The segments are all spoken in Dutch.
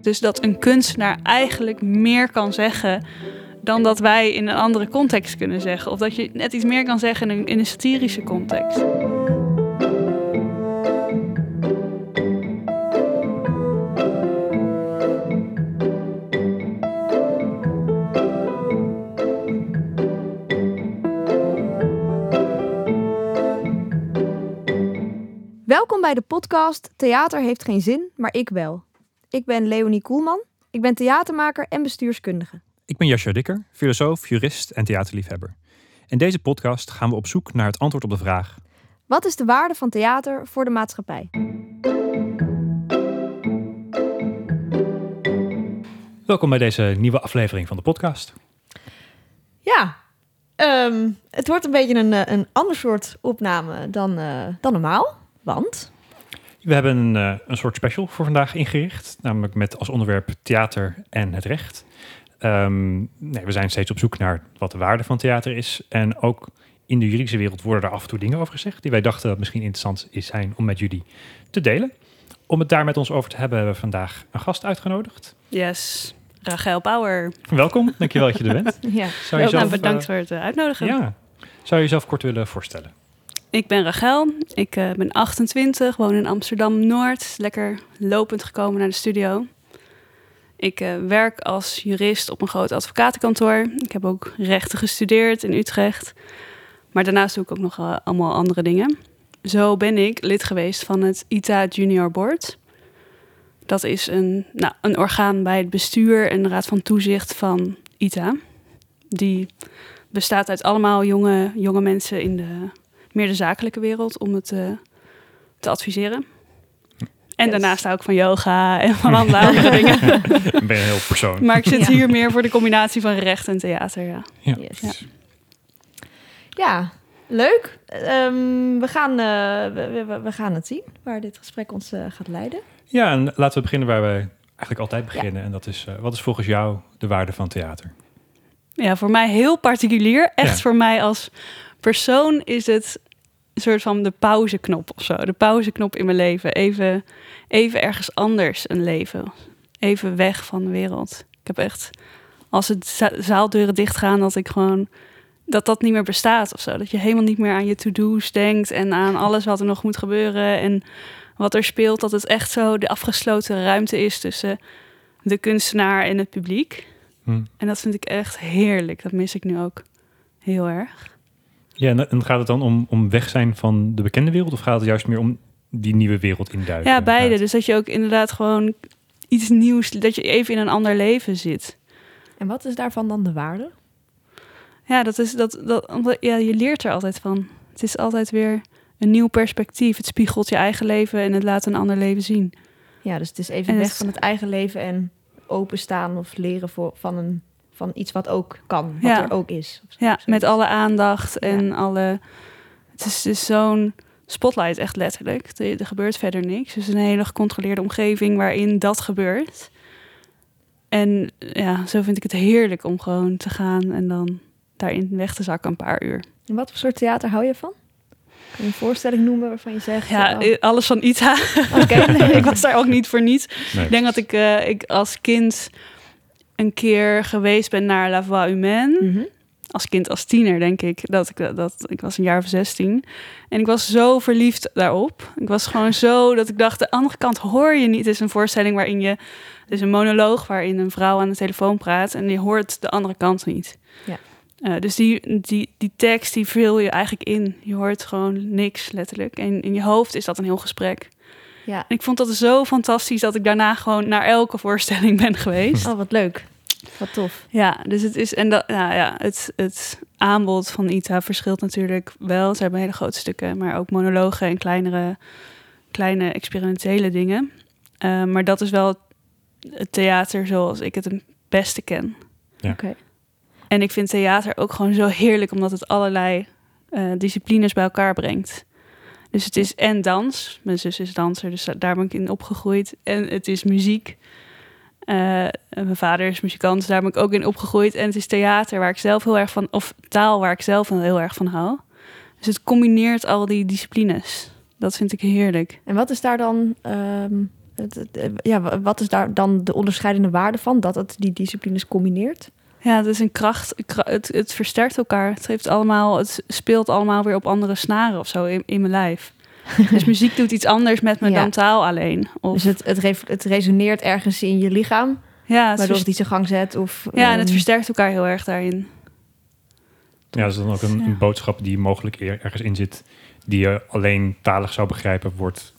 Dus dat een kunstenaar eigenlijk meer kan zeggen dan dat wij in een andere context kunnen zeggen. Of dat je net iets meer kan zeggen in een, in een satirische context. Welkom bij de podcast Theater heeft geen zin, maar ik wel. Ik ben Leonie Koelman. Ik ben theatermaker en bestuurskundige. Ik ben Jascha Dikker, filosoof, jurist en theaterliefhebber. In deze podcast gaan we op zoek naar het antwoord op de vraag: Wat is de waarde van theater voor de maatschappij? Welkom bij deze nieuwe aflevering van de podcast. Ja, ehm, het wordt een beetje een, eh, een ander soort opname dan, eh, dan normaal. Want We hebben een, eh, een soort special voor vandaag ingericht, namelijk met als onderwerp theater en het recht. Ehm, nee, we zijn steeds op zoek naar wat de waarde van theater is. En ook in de juridische wereld worden er af en toe dingen over gezegd die wij dachten dat misschien interessant is zijn om met jullie te delen. Om het daar met ons over te hebben, hebben we vandaag een gast uitgenodigd. Yes, Rachel Bauer. Welkom, dankjewel dat je er bent. ja, Zou je Nou, bedankt eh, voor het eh, uitnodigen. Ja. Zou je jezelf kort willen voorstellen? Ik ben Rachel. Ik eh, ben 28, woon in Amsterdam-Noord. Lekker lopend gekomen naar de studio. Ik eh, werk als jurist op een groot advocatenkantoor. Ik heb ook rechten gestudeerd in Utrecht. Maar daarnaast doe ik ook nog eh, allemaal andere dingen. Zo ben ik lid geweest van het ITA Junior Board. Dat is een, nou, een orgaan bij het bestuur en de raad van toezicht van ITA. Die bestaat uit allemaal jonge, jonge mensen in de meer de zakelijke wereld om het eh, te adviseren. En Yes. daarnaast hou ik van yoga en van allerlei andere dingen. Ben een heel persoon. Maar ik zit Ja. hier meer voor de combinatie van recht en theater. Ja. Ja. Yes. Ja. ja leuk. Ehm, we, gaan, eh, we, we, we gaan het zien waar dit gesprek ons eh, gaat leiden. Ja, en laten we beginnen waar we eigenlijk altijd beginnen. En dat is, eh, wat is volgens jou de waarde van theater? ja, voor mij heel particulier. Echt Ja. voor mij als persoon is het een soort van de pauzeknop of zo. De pauzeknop in mijn leven. Even, even ergens anders een leven. Even weg van de wereld. Ik heb echt, als het za- zaaldeuren dichtgaan, dat ik gewoon dat dat niet meer bestaat of zo. Dat je helemaal niet meer aan je to-do's denkt en aan alles wat er nog moet gebeuren en wat er speelt. Dat het echt zo de afgesloten ruimte is tussen de kunstenaar en het publiek. Hm. En dat vind ik echt heerlijk. Dat mis ik nu ook heel erg. Ja, en, gaat het dan om, om weg zijn van de bekende wereld? Of gaat het juist meer om die nieuwe wereld induiken? Ja, beide. Dus dat je ook inderdaad gewoon iets nieuws, dat je even in een ander leven zit. En wat is daarvan dan de waarde? Ja, dat is dat, dat omdat, ja, je leert er altijd van. Het is altijd weer een nieuw perspectief. Het spiegelt je eigen leven en het laat een ander leven zien. Ja, dus het is even En weg het- van het eigen leven en openstaan of leren voor, van, een, van iets wat ook kan, wat Ja. er ook is. Zo- Ja, met alle aandacht en alle. Het is dus zo'n spotlight, echt letterlijk. Er, er gebeurt verder niks. Het is een hele gecontroleerde omgeving waarin dat gebeurt. En ja, zo vind ik het heerlijk om gewoon te gaan en dan daarin weg te zakken een paar uur. En wat voor soort theater hou je van? Kun je een voorstelling noemen waarvan je zegt... Ja, oh, eh, alles van Ita. Oké. ik was daar ook niet voor niets. Nee. Ik denk dat ik, eh, ik als kind een keer geweest ben naar La Voix Humaine. mhm. als kind, als tiener, denk ik, dat ik dat, ik was een jaar of 16. En ik was zo verliefd daarop. Ik was gewoon zo dat ik dacht, de andere kant hoor je niet. Het is een voorstelling waarin je, het is een monoloog waarin een vrouw aan de telefoon praat en je hoort de andere kant niet. Ja. Eh, dus die, die, die tekst, die vul je eigenlijk in. Je hoort gewoon niks, letterlijk. En in je hoofd is dat een heel gesprek. Ja. En ik vond dat zo fantastisch dat ik daarna gewoon naar elke voorstelling ben geweest. Oh, wat leuk. Wat tof. Ja, dus het is. En dat, nou ja, het, het aanbod van ITA verschilt natuurlijk wel. Ze hebben hele grote stukken, maar ook monologen en kleinere, kleine experimentele dingen. Eh, maar dat is wel het theater zoals ik het het beste ken. Ja. Oké. En ik vind theater ook gewoon zo heerlijk, omdat het allerlei eh, disciplines bij elkaar brengt. Dus het is en dans. Mijn zus is danser, dus daar ben ik in opgegroeid. En het is muziek. En mijn vader is muzikant, dus daar ben ik ook in opgegroeid. En het is theater waar ik zelf heel erg van, of taal waar ik zelf heel erg van hou. Dus het combineert al die disciplines. Dat vind ik heerlijk. En wat is daar dan ehm, Het, ja, wa- wat is daar dan de onderscheidende waarde van? Dat het die disciplines combineert? Ja, het is een kracht. Het, het versterkt elkaar. Het, heeft allemaal, het speelt allemaal weer op andere snaren of zo in, in mijn lijf. dus muziek doet iets anders met me Ja. dan taal alleen. Of, Dus het, het, re- het resoneert ergens in je lichaam, ja, het waardoor het iets in gang zet. Of, ja, en het ehm, versterkt elkaar heel erg daarin. Ja, dat is dan ook een, Ja. een boodschap die mogelijk ergens in zit, die je alleen talig zou begrijpen, wordt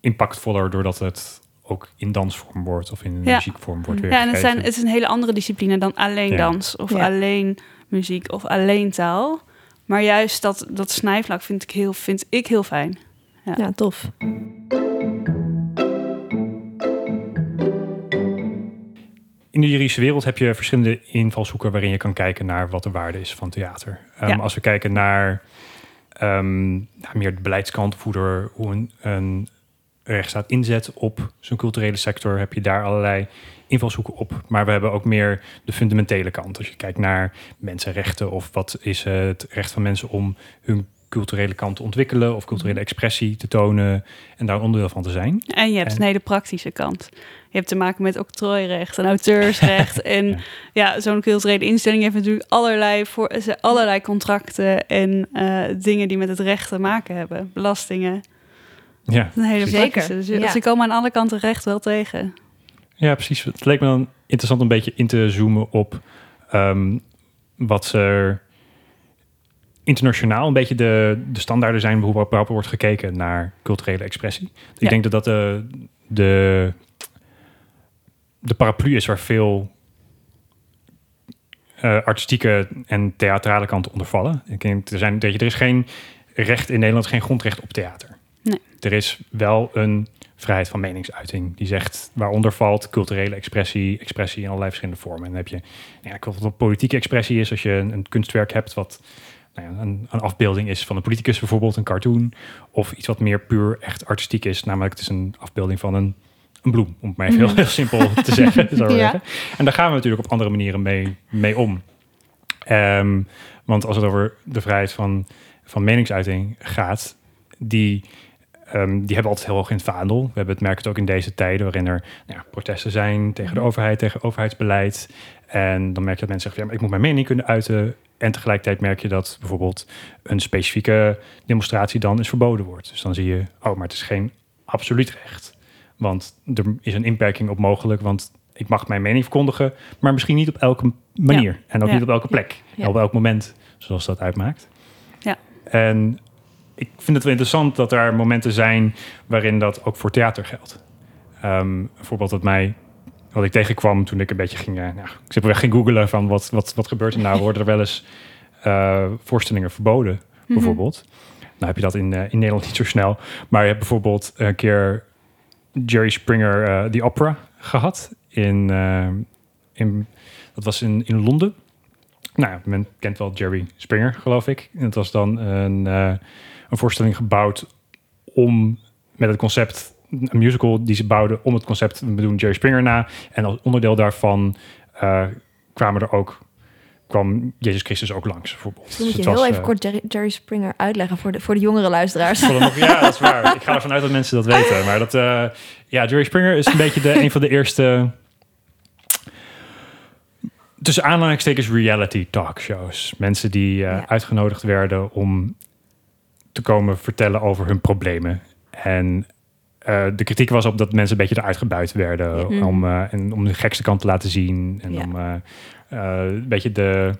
impactvoller doordat het ook in dansvorm wordt of in Ja. muziekvorm wordt Ja, weer Ja, en het, zijn, het is een hele andere discipline dan alleen Ja. dans of Ja. alleen muziek of alleen taal. Maar juist dat, dat snijvlak vind ik heel, vind ik heel fijn. Ja, tof. In de juridische wereld heb je verschillende invalshoeken waarin je kan kijken naar wat de waarde is van theater. Ehm, Ja. Als we kijken naar ehm, nou, meer de beleidskant, of hoe, er, hoe een, een rechtsstaat inzet op zijn culturele sector, heb je daar allerlei invalshoeken op. Maar we hebben ook meer de fundamentele kant. Als je kijkt naar mensenrechten of wat is het recht van mensen om hun culturele kant te ontwikkelen of culturele expressie te tonen en daar een onderdeel van te zijn. En je hebt En- een hele praktische kant. Je hebt te maken met octrooirecht en auteursrecht. en Ja. ja, zo'n culturele instelling heeft natuurlijk allerlei, voor, allerlei contracten en eh, dingen die met het recht te maken hebben. Belastingen. Ja, een hele Zeker. Dus ja. ze komen aan alle kanten recht wel tegen. Ja, precies. Het leek me dan interessant om een beetje in te zoomen op ehm, wat er internationaal een beetje de, de standaarden zijn hoe waarop wordt gekeken naar culturele expressie. Ja. Ik denk dat dat de, de, de paraplu is waar veel eh, artistieke en theatrale kanten onder vallen. Ik denk, er, zijn, er is geen recht in Nederland, geen grondrecht op theater. Nee. Er is wel een vrijheid van meningsuiting. Die zegt waaronder valt culturele expressie, expressie in allerlei verschillende vormen. En dan heb je, nou ja, ik wat een politieke expressie is als je een, een kunstwerk hebt wat nou ja, een, een afbeelding is van een politicus bijvoorbeeld, een cartoon. Of iets wat meer puur echt artistiek is. Namelijk het is een afbeelding van een, een bloem, om het maar even heel, heel simpel te Ja. zeggen. En daar gaan we natuurlijk op andere manieren mee, mee om. Ehm, want als het over de vrijheid van, van meningsuiting gaat, die, ehm, die hebben altijd heel hoog in het vaandel. We hebben het merk het ook in deze tijden waarin er nou ja, protesten zijn tegen de overheid, tegen overheidsbeleid. En dan merk je dat mensen zeggen, ja, maar ik moet mijn mening kunnen uiten. En tegelijkertijd merk je dat bijvoorbeeld een specifieke demonstratie dan eens verboden wordt. Dus dan zie je, oh, maar het is geen absoluut recht. Want er is een inperking op mogelijk, want ik mag mijn mening verkondigen, maar misschien niet op elke manier. En ook Ja. niet op elke plek. En op elk moment, zoals dat uitmaakt. Ja. En ik vind het wel interessant dat er momenten zijn waarin dat ook voor theater geldt. Ehm, een voorbeeld dat mij, wat ik tegenkwam toen ik een beetje ging, eh, nou, ik simpelweg ging googelen van wat, wat, wat gebeurt er nou? Worden er wel eens eh, voorstellingen verboden, Mhm. bijvoorbeeld? Nou heb je dat in, eh, in Nederland niet zo snel. Maar je hebt bijvoorbeeld een keer Jerry Springer, The Opera, gehad. In, in, dat was in, in Londen. Nou, men kent wel Jerry Springer, geloof ik. En het was dan een, een voorstelling gebouwd om met het concept, een musical die ze bouwden om het concept, we doen Jerry Springer na. En als onderdeel daarvan eh, kwamen er ook, kwam Jezus Christus ook langs, bijvoorbeeld. Dan moet Dus je heel was, even eh, kort Jerry, Jerry Springer uitleggen voor de, voor de jongere luisteraars. ja, dat is waar. Ik ga ervan uit dat mensen dat weten. Maar dat, eh, ja, Jerry Springer is een beetje de, een van de eerste. Tussen aanhalingstekens reality talkshows. Mensen die Ja. uitgenodigd werden om te komen vertellen over hun problemen. En eh, de kritiek was op dat mensen een beetje eruit gebuit werden. Om, eh, en om de gekste kant te laten zien. En Ja. om eh, eh, een beetje de,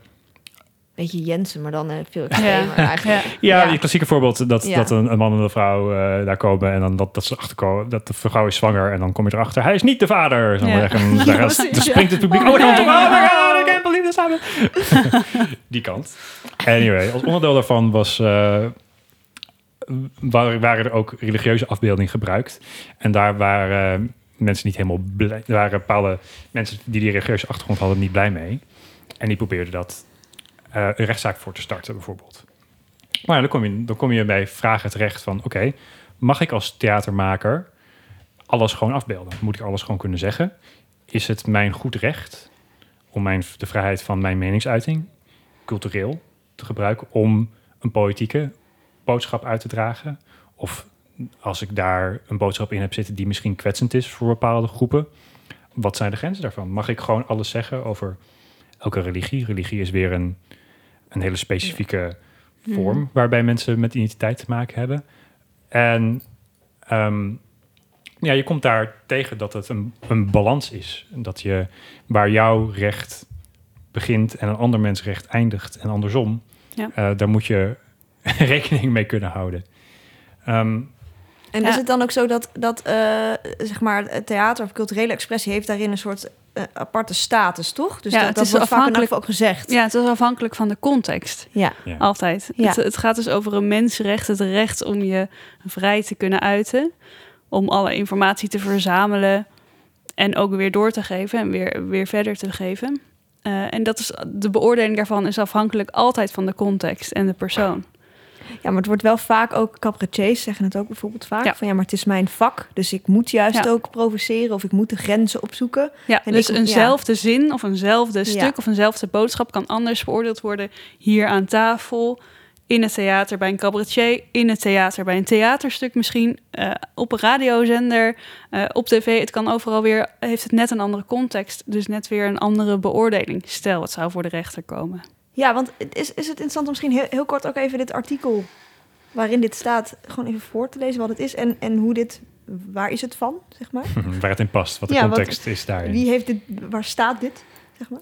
Beetje Jensen, maar dan veel extremer Ja. eigenlijk. Ja, Ja. die klassieke voorbeeld dat, Ja. dat een, een man en een vrouw eh, daar komen en dan dat, dat ze achterkomen dat de vrouw is zwanger en dan kom je erachter, hij is niet de vader. Zo Ja. zeggen. Daar, dan springt het publiek. Oh, Oh, oh my god, die kant. Anyway, als onderdeel daarvan was eh, waren, er ook religieuze afbeeldingen gebruikt en daar waren mensen niet helemaal blij. Waren bepaalde mensen die die religieuze achtergrond hadden niet blij mee en die probeerden dat eh, een rechtszaak voor te starten, bijvoorbeeld. Maar dan, kom je, dan kom je bij vragen terecht van... oké, mag ik als theatermaker alles gewoon afbeelden? Moet ik alles gewoon kunnen zeggen? Is het mijn goed recht om mijn, de vrijheid van mijn meningsuiting... cultureel te gebruiken... om een politieke boodschap uit te dragen? Of als ik daar een boodschap in heb zitten die misschien kwetsend is voor bepaalde groepen, wat zijn de grenzen daarvan? Mag ik gewoon alles zeggen over elke religie? Religie is weer een, een hele specifieke vorm Mhm. waarbij mensen met identiteit te maken hebben. En ehm, ja, je komt daar tegen dat het een, een balans is. Dat je waar jouw recht begint en een ander mens recht eindigt en andersom, Ja. eh, daar moet je rekening mee kunnen houden. Ehm, En Ja. is het dan ook zo dat, dat eh, zeg maar, het theater of culturele expressie heeft daarin een soort eh, aparte status, toch? Dus Ja, dat, het dat is wordt vaak in afhankelijk- ook gezegd. Ja, het is afhankelijk van de context. Ja. ja. Altijd. Ja. Het, het gaat dus over een mensenrecht, het recht om je vrij te kunnen uiten. Om alle informatie te verzamelen en ook weer door te geven en weer, weer verder te geven. Eh, en dat is, de beoordeling daarvan is afhankelijk altijd van de context en de persoon. Ja, maar het wordt wel vaak ook, cabaretiers zeggen het ook bijvoorbeeld vaak, Ja. van ja, maar het is mijn vak, dus ik moet juist Ja. ook provoceren of ik moet de grenzen opzoeken. Ja, En dus ik- eenzelfde zin of eenzelfde stuk of eenzelfde boodschap kan anders beoordeeld worden hier aan tafel, in het theater bij een cabaretier, in het theater bij een theaterstuk misschien, eh, op een radiozender, eh, op tv. Het kan overal weer, heeft het net een andere context, dus net weer een andere beoordeling. Stel, het zou voor de rechter komen. Ja, want het is, is het interessant om misschien heel, heel kort ook even dit artikel waarin dit staat, gewoon even voor te lezen wat het is en, en hoe dit, waar is het van, zeg maar? waar het in past, wat de Ja, wat- context is daarin. Wie heeft dit, waar staat dit, zeg maar?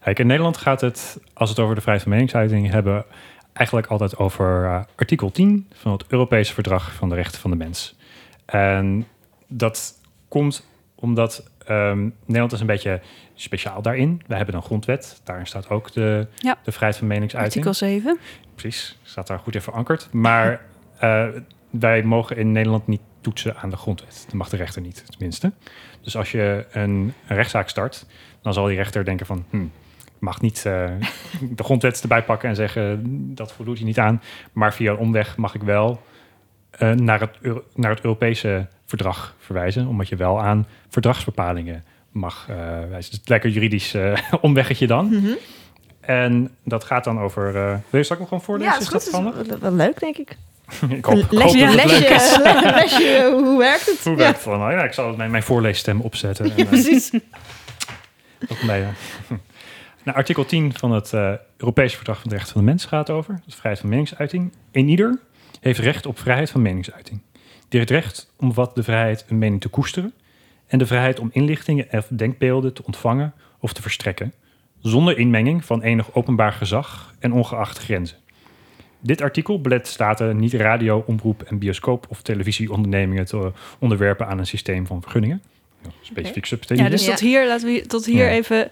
Kijk, in Nederland gaat het, als we het over de vrijheid van meningsuiting hebben, eigenlijk altijd over eh, artikel 10 van het Europese Verdrag van de Rechten van de Mens. En dat komt omdat ehm, Nederland is een beetje speciaal daarin. We hebben een grondwet, daarin staat ook de, Ja. de vrijheid van meningsuiting. Artikel 7. Precies, staat daar goed in verankerd. Maar eh, wij mogen in Nederland niet toetsen aan de grondwet. Dat mag de rechter niet, tenminste. Dus als je een, een rechtszaak start, dan zal die rechter denken van... Hm, ik mag niet eh, de grondwet erbij pakken en zeggen... dat voldoet hij niet aan. Maar via een omweg mag ik wel eh, naar, het, naar het Europese verdrag verwijzen. Omdat je wel aan verdragsbepalingen mag eh, wijzen. Dus lekker juridisch eh, omweggetje dan. Mhm. En dat gaat dan over... eh wil je straks nog gewoon voorlezen? Ja, het is goed. dat Het is wel- leuk, denk ik. ik hoop, ik hoop lesje, dat het leuk is. lesje, lesje, hoe werkt het? Hoe Ja, werkt het dan? Nou ja, ik zal mijn, mijn voorleesstem opzetten. En, ja, precies. eh, nou, artikel 10 van het Europese Verdrag van de Rechten van de Mens gaat over. De vrijheid van meningsuiting. Een ieder heeft recht op vrijheid van meningsuiting. Die heeft recht omvat de vrijheid een mening te koesteren... en de vrijheid om inlichtingen of denkbeelden te ontvangen of te verstrekken... zonder inmenging van enig openbaar gezag en ongeacht grenzen. Dit artikel belet staten niet radio, omroep en bioscoop of televisieondernemingen te onderwerpen aan een systeem van vergunningen. Ja, Specifiek subsidie. Ja, dus tot hier, laten we tot hier Ja. even.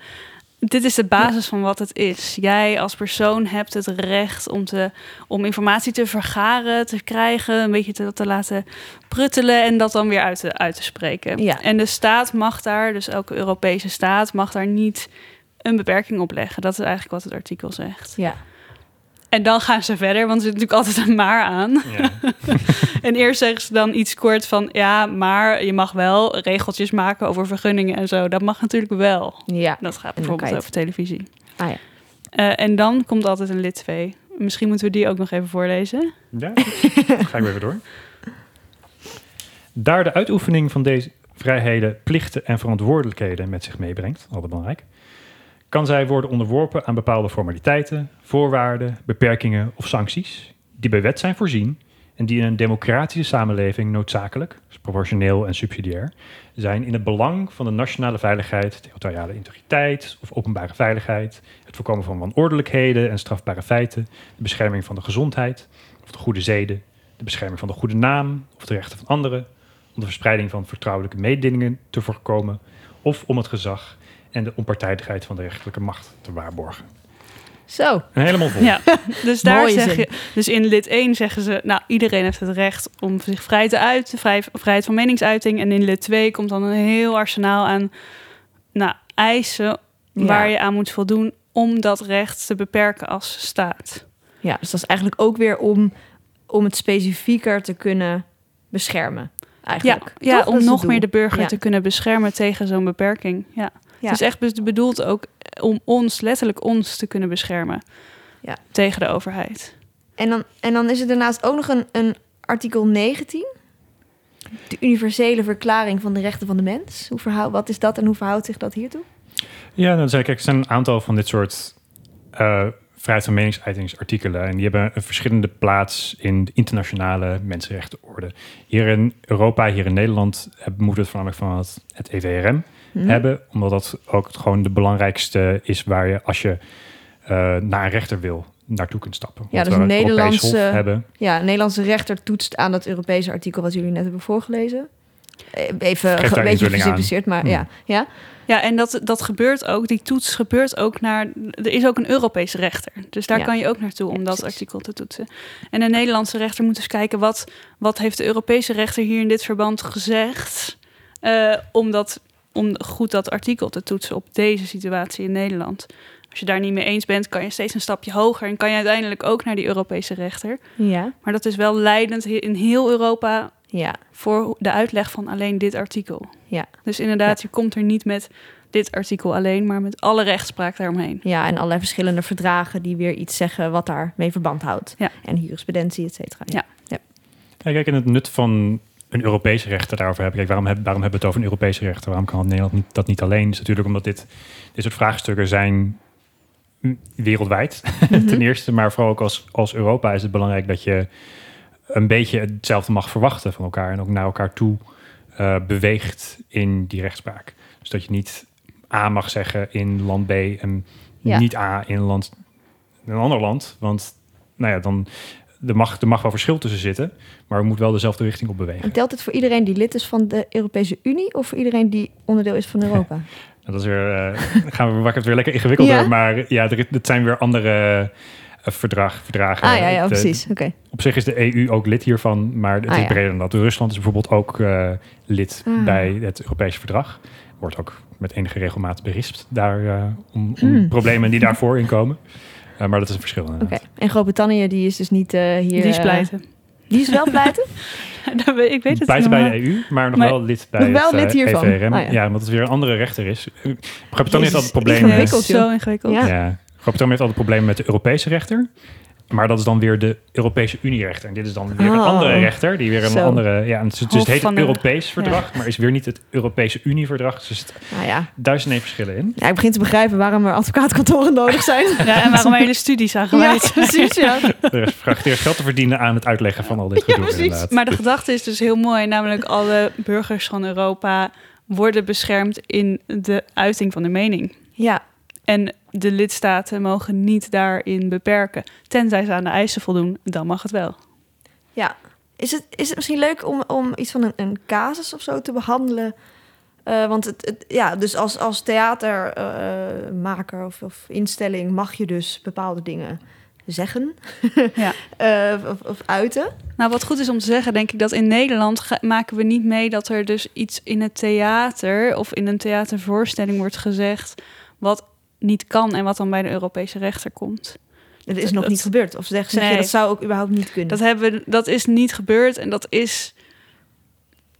Dit is de basis van wat het is. Jij als persoon hebt het recht om, te, om informatie te vergaren, te krijgen, een beetje te, te laten pruttelen en dat dan weer uit te, uit te spreken. Ja. En de staat mag daar, dus elke Europese staat, mag daar niet een beperking op leggen. Dat is eigenlijk wat het artikel zegt. Ja. En dan gaan ze verder, want er zit natuurlijk altijd een maar aan. Ja. En eerst zeggen ze dan iets kort van... ja, maar je mag wel regeltjes maken over vergunningen en zo. Dat mag natuurlijk wel. ja. Dat gaat bijvoorbeeld over televisie. Ah ja. Eh, en dan komt altijd een lid 2. Misschien moeten we die ook nog even voorlezen. Ja, ga ik weer even door. Daar de uitoefening van deze vrijheden plichten en verantwoordelijkheden met zich meebrengt, altijd belangrijk, kan zij worden onderworpen aan bepaalde formaliteiten, voorwaarden, beperkingen of sancties die bij wet zijn voorzien en die in een democratische samenleving noodzakelijk, dus proportioneel en subsidiair, zijn in het belang van de nationale veiligheid, territoriale integriteit of openbare veiligheid, het voorkomen van wanordelijkheden en strafbare feiten, de bescherming van de gezondheid of de goede zeden, de bescherming van de goede naam of de rechten van anderen, om de verspreiding van vertrouwelijke mededelingen te voorkomen of om het gezag en de onpartijdigheid van de rechterlijke macht te waarborgen. Zo. En helemaal vol. Ja, dus daar zeg je... Dus in lid 1 zeggen ze... nou, iedereen heeft het recht om zich vrij te uiten. Vrij, vrijheid van meningsuiting. En in lid 2 komt dan een heel arsenaal aan... nou, eisen Ja. waar je aan moet voldoen... om dat recht te beperken als staat. Ja, dus dat is eigenlijk ook weer om, om het specifieker te kunnen beschermen. Eigenlijk. ja om nog meer de burger Ja. te kunnen beschermen tegen zo'n beperking. Ja. Ja. Het is echt be- bedoeld ook om ons, letterlijk ons, te kunnen beschermen Ja. tegen de overheid. En dan, en dan is er daarnaast ook nog een, een artikel 19. de universele verklaring van de rechten van de mens. Hoe verhou, wat is dat en hoe verhoudt zich dat hiertoe? Ja, dan zeg ik, er zijn een aantal van dit soort uh, vrijheid van meningsuitingsartikelen. En die hebben een verschillende plaats in de internationale mensenrechtenorde. Hier in Europa, hier in Nederland, moeten we het voornamelijk van het, het EVRM Mhm. hebben. Omdat dat ook gewoon de belangrijkste is waar je als je uh, naar een rechter wil, naartoe kunt stappen. Ja, dus een Nederlandse, hebben. Ja, een Nederlandse rechter toetst aan dat Europese artikel wat jullie net hebben voorgelezen. Eh, Even een beetje gesimpliceerd, maar Hmm. ja. ja. Ja, en dat, dat gebeurt ook. Die toets gebeurt ook naar. Er is ook een Europese rechter. Dus daar Ja. kan je ook naartoe om Ja, dat artikel te toetsen. En de Nederlandse rechter moet dus kijken wat, wat heeft de Europese rechter hier in dit verband gezegd. eh, om, dat, om goed dat artikel te toetsen op deze situatie in Nederland. Als je daar niet mee eens bent, kan je steeds een stapje hoger. En kan je uiteindelijk ook naar die Europese rechter. Ja. Maar dat is wel leidend in heel Europa Ja. voor de uitleg van alleen dit artikel. Ja. Dus inderdaad, je komt er niet met dit artikel alleen, maar met alle rechtspraak daaromheen. ja, en allerlei verschillende verdragen die weer iets zeggen wat daarmee verband houdt. Ja. En jurisprudentie, et cetera. Ja. Ja, kijk, en het nut van een Europese rechter daarover hebben. Kijk, waarom, heb, waarom hebben we het over een Europese rechter? Waarom kan Nederland niet, dat niet alleen? is natuurlijk omdat dit, dit soort vraagstukken zijn mm, wereldwijd Mhm. ten eerste. Maar vooral ook als, als Europa is het belangrijk dat je een beetje hetzelfde mag verwachten van elkaar. En ook naar elkaar toe eh, beweegt in die rechtspraak. Dus dat je niet A mag zeggen in land B en Ja. niet A in, land, in een ander land. Want nou ja, dan er mag, er mag wel verschil tussen zitten, maar we moeten wel dezelfde richting op bewegen. En telt het voor iedereen die lid is van de Europese Unie of voor iedereen die onderdeel is van Europa? Nou, dat is weer, eh, gaan we maken het weer lekker ingewikkelder, Ja? maar ja, het zijn weer andere eh, verdrag, verdragen. Ah ja, ja De- precies. Oké. Op zich is de EU ook lid hiervan, maar het Ah, is ja. breder dan dat. Rusland is bijvoorbeeld ook eh, lid Ah. bij het Europese verdrag. Wordt ook met enige regelmaat berispt daar, eh, om, om Hmm. problemen die daarvoor inkomen. Eh, maar dat is een verschil Oké. En Groot-Brittannië die is dus niet eh, hier. Die is eh, pleiten. die is wel pleiten? Ik weet het niet. bij de EU, maar nog Maar- wel lid bij Nog wel het lid hiervan. EVRM. Ah, ja. ja. omdat het weer een andere rechter is. Groot-Brittannië heeft altijd problemen. ingewikkeld. Zo ingewikkeld. Ja. Ja. Groot-Brittannië heeft altijd problemen met de Europese rechter. Maar dat is dan weer de Europese Unie-rechter. En dit is dan weer een Oh. andere rechter. Die weer een Zo. andere... Ja, en het, is- dus Hof het heet het de- Europees verdrag, maar is weer niet het Europese Unie-verdrag. Dus er zitten Nou ja. verschillen in. ja, ik begin te begrijpen waarom er advocaatkantoren nodig zijn. Ja, en waarom hele studies aan ja, gewijd. precies. Ja. Er is vraagt eerst geld te verdienen aan het uitleggen van al dit Ja, gedoe precies. inderdaad. Maar de gedachte is dus heel mooi, namelijk alle burgers van Europa worden beschermd in de uiting van de mening. ja. En de lidstaten mogen niet daarin beperken. Tenzij ze aan de eisen voldoen, dan mag het wel. Ja. Is het, is het misschien leuk om, om iets van een, een casus of zo te behandelen? Eh, want het, het, ja, dus als, als theatermaker of, of instelling mag je dus bepaalde dingen zeggen Ja. Eh, of, of uiten. Nou, wat goed is om te zeggen, denk ik dat in Nederland maken we niet mee dat er dus iets in het theater of in een theatervoorstelling wordt gezegd wat niet kan en wat dan bij de Europese rechter komt. Dat is Dat- nog dat- niet gebeurd. Of zeg, zeg je dat zou ook überhaupt niet kunnen? Dat, hebben dat is niet gebeurd en dat is.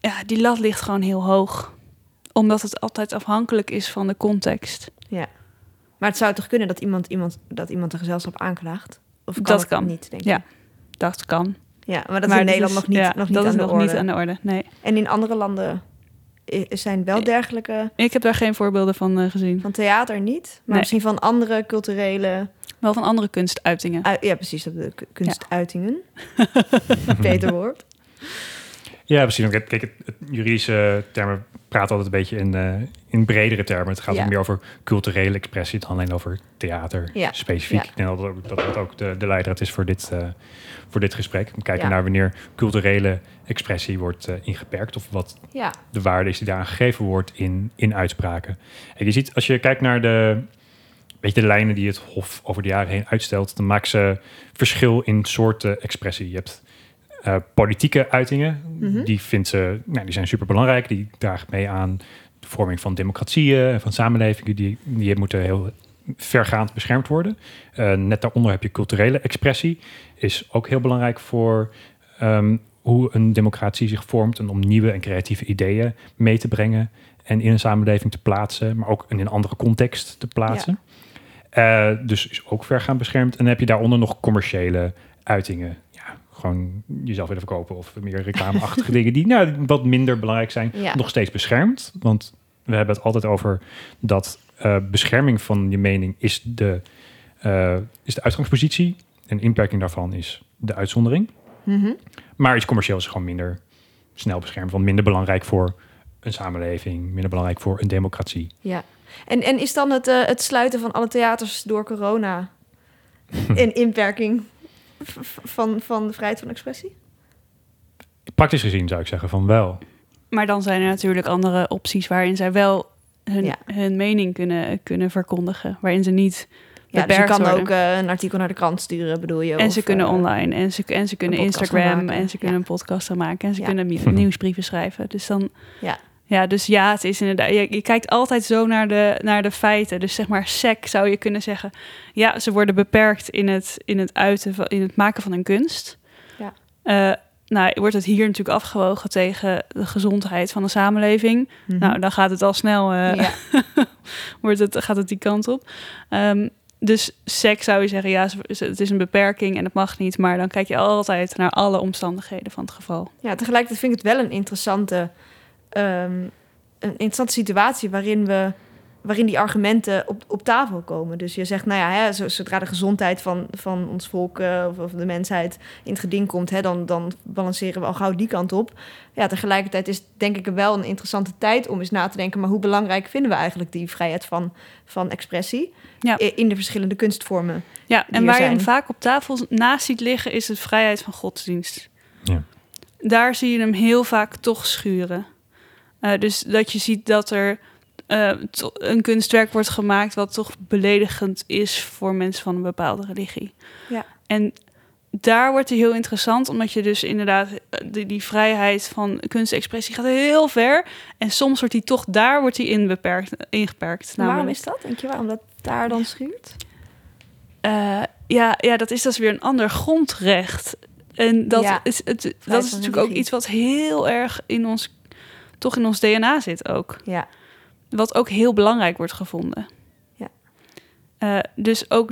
Ja, die lat ligt gewoon heel hoog. Omdat het altijd afhankelijk is van de context. Ja. Maar het zou toch kunnen dat iemand, iemand, dat iemand een gezelschap aanklaagt? Of kan Dat kan. niet, denk ik? Ja. Dat kan. Ja, maar dat is in Nederland is- nog niet, ja, nog niet dat aan is de nog orde. niet aan de orde. Nee. En in andere landen zijn wel dergelijke... Ik heb daar geen voorbeelden van eh, gezien. Van theater niet, maar Nee. misschien van andere culturele... Wel van andere kunstuitingen. ui- ja, precies, de kunstuitingen. Beter woord. Ja, precies. Kijk, kijk, het, het juridische termen praten altijd een beetje in, eh, in bredere termen. Het gaat Ja. ook meer over culturele expressie dan alleen over theater Ja. specifiek. Ja. Ik denk dat dat ook, dat ook de, de leidraad is voor dit, eh, voor dit gesprek. We kijken naar wanneer culturele expressie wordt eh, ingeperkt of wat de waarde is die daaraan gegeven wordt in, in uitspraken. En je ziet, als je kijkt naar de, weet je, de lijnen die het Hof over de jaren heen uitstelt, dan maken ze verschil in soorten expressie. Je hebt eh, politieke uitingen, Mhm. die, vindt ze, nou, die zijn super belangrijk, die dragen mee aan de vorming van democratieën en van samenlevingen, die, die moeten heel vergaand beschermd worden. Eh, net daaronder heb je culturele expressie, is ook heel belangrijk voor ehm, hoe een democratie zich vormt en om nieuwe en creatieve ideeën mee te brengen en in een samenleving te plaatsen, maar ook in een andere context te plaatsen. Eh, dus is ook vergaand beschermd. En dan heb je daaronder nog commerciële uitingen. Gewoon jezelf willen verkopen of meer reclameachtige dingen die nou, wat minder belangrijk zijn, Ja. nog steeds beschermd. Want we hebben het altijd over dat eh, bescherming van je mening is de, eh, is de uitgangspositie en inperking daarvan is de uitzondering. Mhm. Maar iets commercieel is gewoon minder snel beschermd, want minder belangrijk voor een samenleving, minder belangrijk voor een democratie. Ja. En, en is dan het, eh, het sluiten van alle theaters door corona een inperking van, van de vrijheid van expressie? Praktisch gezien zou ik zeggen van wel. Maar dan zijn er natuurlijk andere opties waarin zij wel hun, Ja. hun mening kunnen, kunnen verkondigen. Waarin ze niet Ja, dus je kan worden. ook eh, een artikel naar de krant sturen, bedoel je? en of, ze kunnen eh, online. En ze, en ze kunnen Instagram. En ze kunnen Ja. een podcast gaan maken. En ze Ja. kunnen nieuwsbrieven schrijven. Dus dan... Ja. Ja, dus ja, het is inderdaad... Je, je kijkt altijd zo naar de, naar de feiten. Dus zeg maar sec zou je kunnen zeggen... Ja, ze worden beperkt in het, in het uiten, van, in het maken van hun kunst. Ja. Eh, nou, wordt het hier natuurlijk afgewogen tegen de gezondheid van de samenleving. mhm. Nou, dan gaat het al snel, eh, ja. wordt het, gaat het die kant op. Ehm, dus seks zou je zeggen, ja, het is een beperking en het mag niet. Maar dan kijk je altijd naar alle omstandigheden van het geval. ja, tegelijkertijd vind ik het wel een interessante, ehm, een interessante situatie waarin we waarin die argumenten op, op tafel komen. Dus je zegt, nou ja, hè, zo- zodra de gezondheid van, van ons volk eh, of, of de mensheid in het geding komt, hè, dan, dan balanceren we al gauw die kant op. Ja, tegelijkertijd is denk ik wel een interessante tijd om eens na te denken, maar hoe belangrijk vinden we eigenlijk die vrijheid van, van expressie Ja. in de verschillende kunstvormen? Ja, en waar je hem vaak op tafel naast ziet liggen, is het vrijheid van godsdienst. Ja. Daar zie je hem heel vaak toch schuren. Eh, dus dat je ziet dat er eh, een kunstwerk wordt gemaakt wat toch beledigend is voor mensen van een bepaalde religie. Ja. En daar wordt het heel interessant, omdat je dus inderdaad eh, die, die vrijheid van kunstexpressie gaat heel ver. En soms wordt die toch daar wordt die in beperkt, ingeperkt. En waarom namelijk. is dat? Denk je waarom dat daar dan schuurt? Ja, ja, dat is dus weer een ander grondrecht. En dat Ja, is, het, dat is natuurlijk ook iets wat heel erg in ons, toch in ons DNA zit ook. Ja. Wat ook heel belangrijk wordt gevonden. Ja. Eh, dus ook,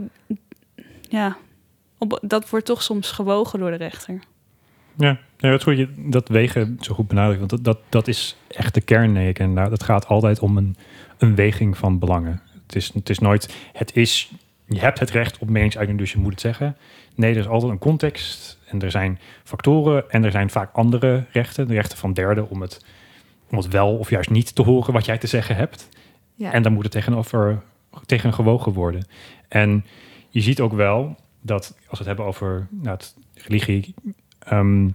ja, op, dat wordt toch soms gewogen door de rechter. Ja, ja dat, je dat wegen zo goed benadrukt. Want dat, dat, dat is echt de kern, denk ik. En daar, dat gaat altijd om een, een weging van belangen. Het is, het is nooit, het is, je hebt het recht op meningsuiting, dus je moet het zeggen. Nee, er is altijd een context en er zijn factoren en er zijn vaak andere rechten. De rechten van derden om het, om het wel of juist niet te horen wat jij te zeggen hebt. Ja. En dan moet het tegenover, tegen gewogen worden. En je ziet ook wel dat als we het hebben over nou, het religie, ehm,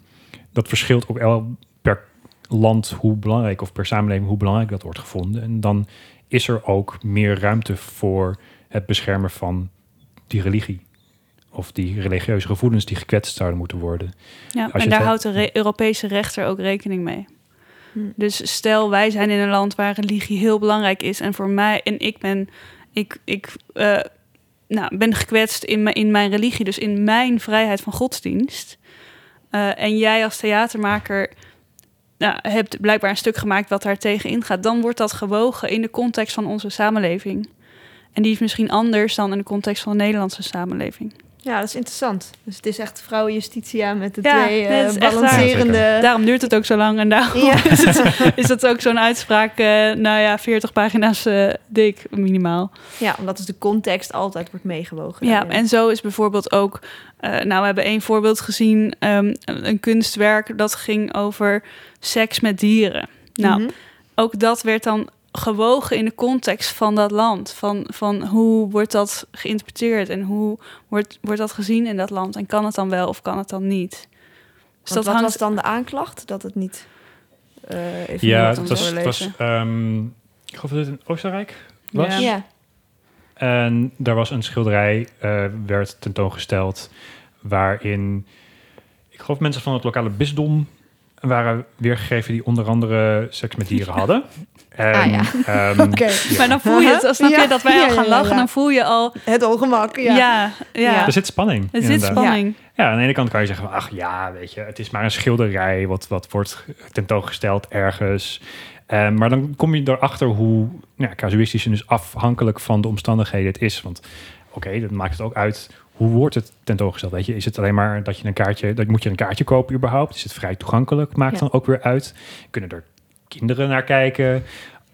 dat verschilt ook wel per land hoe belangrijk of per samenleving hoe belangrijk dat wordt gevonden. En dan is er ook meer ruimte voor het beschermen van die religie. Of die religieuze gevoelens die gekwetst zouden moeten worden. Ja, Als en daar houdt de re- Europese rechter ook rekening mee. Hm. Dus stel, wij zijn in een land waar religie heel belangrijk is. En voor mij, en ik ben, ik, ik eh, nou, ben gekwetst in, mijn- in mijn religie, dus in mijn vrijheid van godsdienst. Eh, en jij als theatermaker nou, hebt blijkbaar een stuk gemaakt wat daar tegen ingaat. Dan wordt dat gewogen in de context van onze samenleving. En die is misschien anders dan in de context van de Nederlandse samenleving. Ja, dat is interessant. Dus het is echt vrouwenjustitia met de Ja, twee nee, het is echt waar. balancerende... Daarom duurt het ook zo lang en daarom Ja. is, het, is dat ook zo'n uitspraak, eh, nou ja, 40 pagina's eh, dik minimaal. ja, omdat dus de context altijd wordt meegewogen. Ja, en zo is bijvoorbeeld ook, eh, nou we hebben één voorbeeld gezien, ehm, een een kunstwerk dat ging over seks met dieren. Nou, Mhm. ook dat werd dan gewogen in de context van dat land. Van, van hoe wordt dat geïnterpreteerd en hoe wordt, wordt dat gezien in dat land? En kan het dan wel of kan het dan niet? Dus Want dat wat hangt was dan de aanklacht? Dat het niet... eh even Ja, het was, het was ehm, ik geloof dat het in Oostenrijk was. Ja. Ja. En daar was een schilderij, eh, werd tentoongesteld, waarin, ik geloof mensen van het lokale bisdom waren weergegeven die onder andere seks met dieren hadden. En, Ah, ja. ehm, Oké. ja. Maar dan voel je het, snap Ja, je, dat wij al gaan ja, lachen, ja. dan voel je al, Het ongemak, ja. ja, ja, Ja. Er zit spanning. er zit spanning. Ja, aan de ene kant kan je zeggen van, ach ja, weet je, het is maar een schilderij wat, wat wordt tentoongesteld ergens. Eh, maar dan kom je erachter hoe ja, casuïstisch en dus afhankelijk van de omstandigheden het is. Want oké, dat maakt het ook uit hoe wordt het tentoongesteld? Weet je, is het alleen maar dat je een kaartje, dat moet je een kaartje kopen überhaupt? Is het vrij toegankelijk? Maakt Ja. dan ook weer uit. Kunnen er kinderen naar kijken?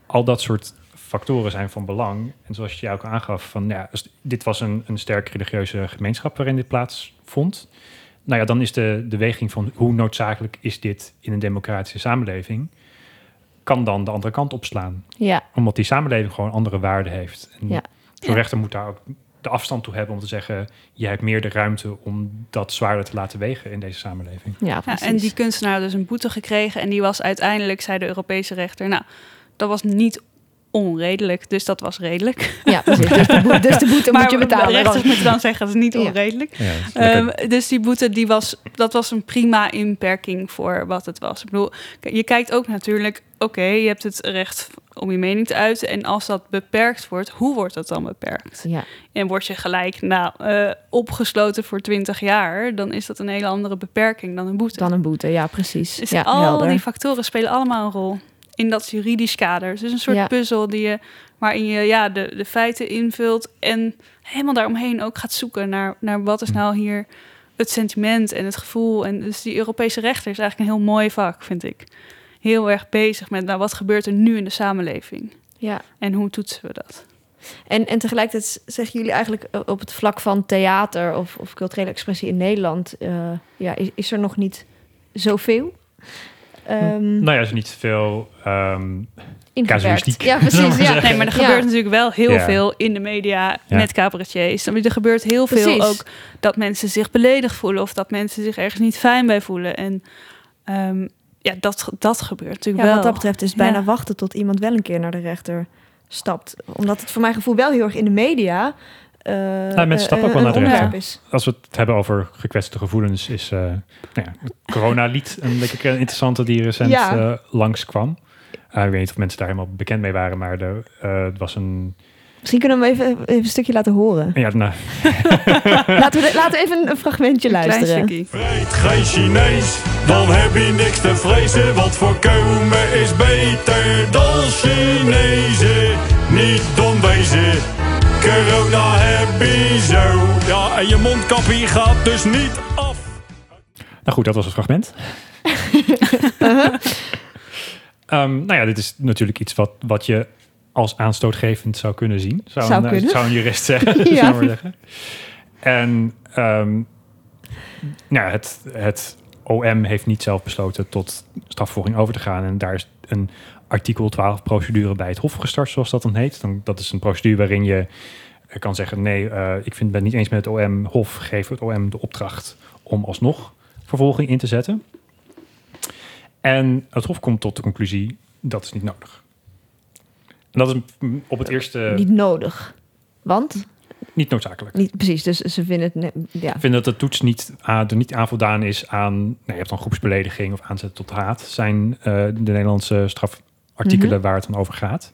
Al dat soort factoren zijn van belang. En zoals je ook aangaf, van ja, als dit was een, een sterk religieuze gemeenschap waarin dit plaatsvond. Nou ja, dan is de, de weging van hoe noodzakelijk is dit in een democratische samenleving, kan dan de andere kant opslaan. Ja, Omdat die samenleving gewoon andere waarden heeft. En Ja. zo'n Ja. rechter moet daar ook de afstand toe hebben om te zeggen, je hebt meer de ruimte om dat zwaarder te laten wegen in deze samenleving. ja, en die kunstenaar had dus een boete gekregen. En die was uiteindelijk, zei de Europese rechter, nou, dat was niet onredelijk. Dus dat was redelijk. Ja, precies. Dus de, boete, dus de boete moet je betalen. de rechters moeten dan zeggen, dat is niet onredelijk. Ja, is. Ehm, dus die boete, die was, dat was een prima inperking voor wat het was. Ik bedoel, je kijkt ook natuurlijk, oké, je hebt het recht om je mening te uiten. En als dat beperkt wordt, hoe wordt dat dan beperkt? Ja, En word je gelijk nou, eh, opgesloten voor 20 jaar, dan is dat een hele andere beperking dan een boete. dan een boete. Ja, precies. Dus ja, al helder. die factoren spelen allemaal een rol in dat juridisch kader. Dus een soort Ja. puzzel die je, waarin je ja, de, de feiten invult en helemaal daaromheen ook gaat zoeken naar, naar wat is nou hier het sentiment en het gevoel. En dus die Europese rechter is eigenlijk een heel mooi vak, vind ik. Heel erg bezig met nou, wat gebeurt er nu in de samenleving Ja. en hoe toetsen we dat? En, en tegelijkertijd zeggen jullie eigenlijk eh, op het vlak van theater of, of culturele expressie in Nederland, eh, ja, is, is er nog niet zoveel? Ehm nou ja, is niet veel. ehm, ingewerkt. casuïstiek, Ja, precies. maar Ja. Nee, maar er Ja. gebeurt natuurlijk wel heel Ja. veel in de media Ja. met cabaretiers. Er gebeurt heel veel ook dat mensen zich beledigd voelen of dat mensen zich ergens niet fijn bij voelen. En ehm, ja, dat, dat gebeurt natuurlijk Ja, wel. wat dat betreft is het bijna Ja. wachten tot iemand wel een keer naar de rechter stapt. Omdat het voor mijn gevoel wel heel erg in de media eh, mensen eh, stappen ook wel naar de rechter. is. als we het hebben over gekwetste gevoelens, is eh nou ja, het corona-lied een lekker interessante die recent Ja. eh, langskwam. Ik weet niet of mensen daar helemaal bekend mee waren, maar er, eh, het was een. Misschien kunnen we hem even, even een stukje laten horen. Ja, nou, laten, we, laten we even een fragmentje Een luisteren. Vreet geen Chinees, dan heb je niks te vrezen. Want voorkomen is beter dan Chinezen. Niet dom wezen, corona heb je zo. Ja, en je mondkapje gaat dus niet af. nou goed, dat was het fragment. Ehm, nou ja, dit is natuurlijk iets wat, wat je als aanstootgevend zou kunnen zien. Zou, Zou een, eh, kunnen. zou een jurist zeggen. Ja. zou zeggen. En ehm, nou, ja, het, het OM heeft niet zelf besloten tot strafvolging over te gaan. En daar is een artikel 12 procedure bij het Hof gestart, zoals dat dan heet. Dan, dat is een procedure waarin je eh, kan zeggen... nee, eh, ik vind, ben het niet eens met het OM. Hof geeft het OM de opdracht om alsnog vervolging in te zetten. En het Hof komt tot de conclusie, dat is niet nodig. En dat is op het eerste niet, Niet nodig. Want? noodzakelijk. Niet, precies, dus ze vinden het... ja. Ik vind dat de toets niet, aan, er niet aan voldaan is aan... Nou, je hebt dan groepsbelediging of aanzet tot haat... zijn eh, de Nederlandse strafartikelen Mhm. waar het dan over gaat.